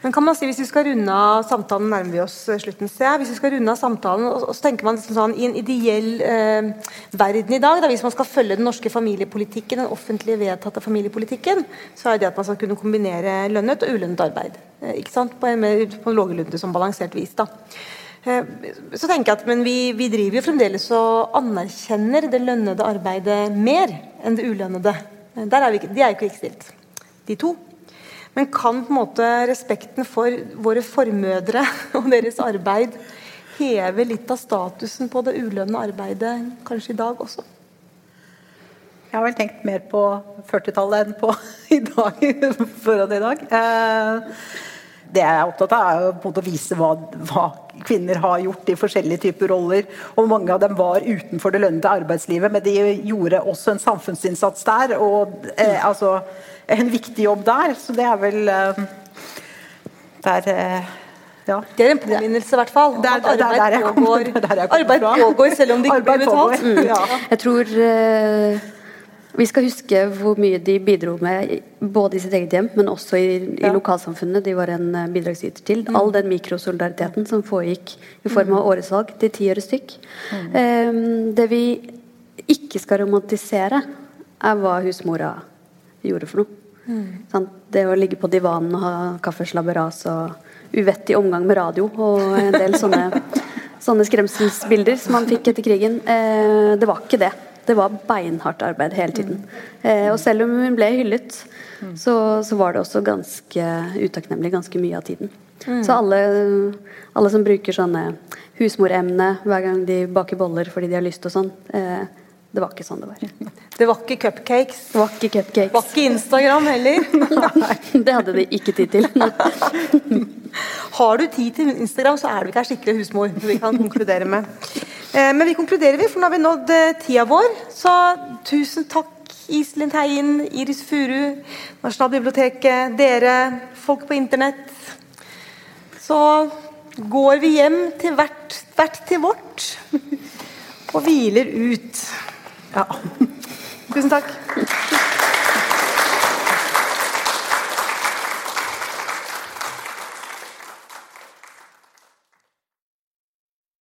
Men kan man si, hvis vi skal runde av samtalen, nærmer vi oss eh, slutten, ser jeg. Hvis vi skal runde av samtalen, og, og så tenker man liksom sånn, i en ideell eh, verden i dag, da, hvis man skal følge den norske familiepolitikken, den offentlige vedtatte familiepolitikken, så er det at man skal kunne kombinere lønnet og ulønnet arbeid. Eh, ikke sant? På en, mer, på en som balansert vis. da. Eh, Så tenker jeg at men vi, vi driver jo fremdeles og anerkjenner det lønnede arbeidet mer enn det ulønnede. Eh, Der er vi, de er jo ikke likestilt, de to. Men kan på en måte respekten for våre formødre <laughs> og deres arbeid heve litt av statusen på det ulønnede arbeidet kanskje i dag også? Jeg har vel tenkt mer på 40-tallet enn på <laughs> i dag, foran i dag. Eh, Det jeg er opptatt av, er å vise hva, hva kvinner har gjort i forskjellige typer roller. Og mange av dem var utenfor det lønnede arbeidslivet, men de gjorde også en samfunnsinnsats der. Og eh, altså en viktig jobb der. Så det er vel eh, der eh, ja. Det er en påminnelse, i hvert fall. Der, er- at det er der arbeid pågår, <laughs> er der arbeid pågår selv om det ikke blir betalt. Mm. Ja. Jeg tror eh, vi skal huske hvor mye de bidro med, både i sitt eget hjem, men også i, i Ja. lokalsamfunnet. De var en eh, bidragsyter til. All den mikrosolidariteten som foregikk i form av åresalg til ti øre stykk. Eh, det vi ikke skal romantisere, er hva husmora gjorde for noe. Sant? Det å ligge på divanen og ha kaffeslabberas og uvettig omgang med radio og en del sånne, <laughs> sånne skremselsbilder som man fikk etter krigen. Eh, det var ikke det. Det var beinhardt arbeid hele tiden. Eh, og selv om hun ble hyllet, så, så var det også ganske utakknemlig ganske mye av tiden. Så alle, alle som bruker sånne husmoremne hver gang de baker boller fordi de har lyst og sånn, eh, det var ikke sånn det var. <laughs> Det var ikke cupcakes. Det var ikke Det var ikke Instagram heller. <laughs> Det hadde de ikke tid til. <laughs> Har du tid til Instagram, så er du ikke ei skikkelig husmor. Vi kan konkludere med. Eh, Men vi konkluderer, vi, for nå har vi nådd eh, tida vår. Så tusen takk, Iselin Teien, Iris Furu, Nasjonalbiblioteket, dere, folk på internett. Så går vi hjem til hvert, hvert til vårt og hviler ut. Ja. Tusen takk.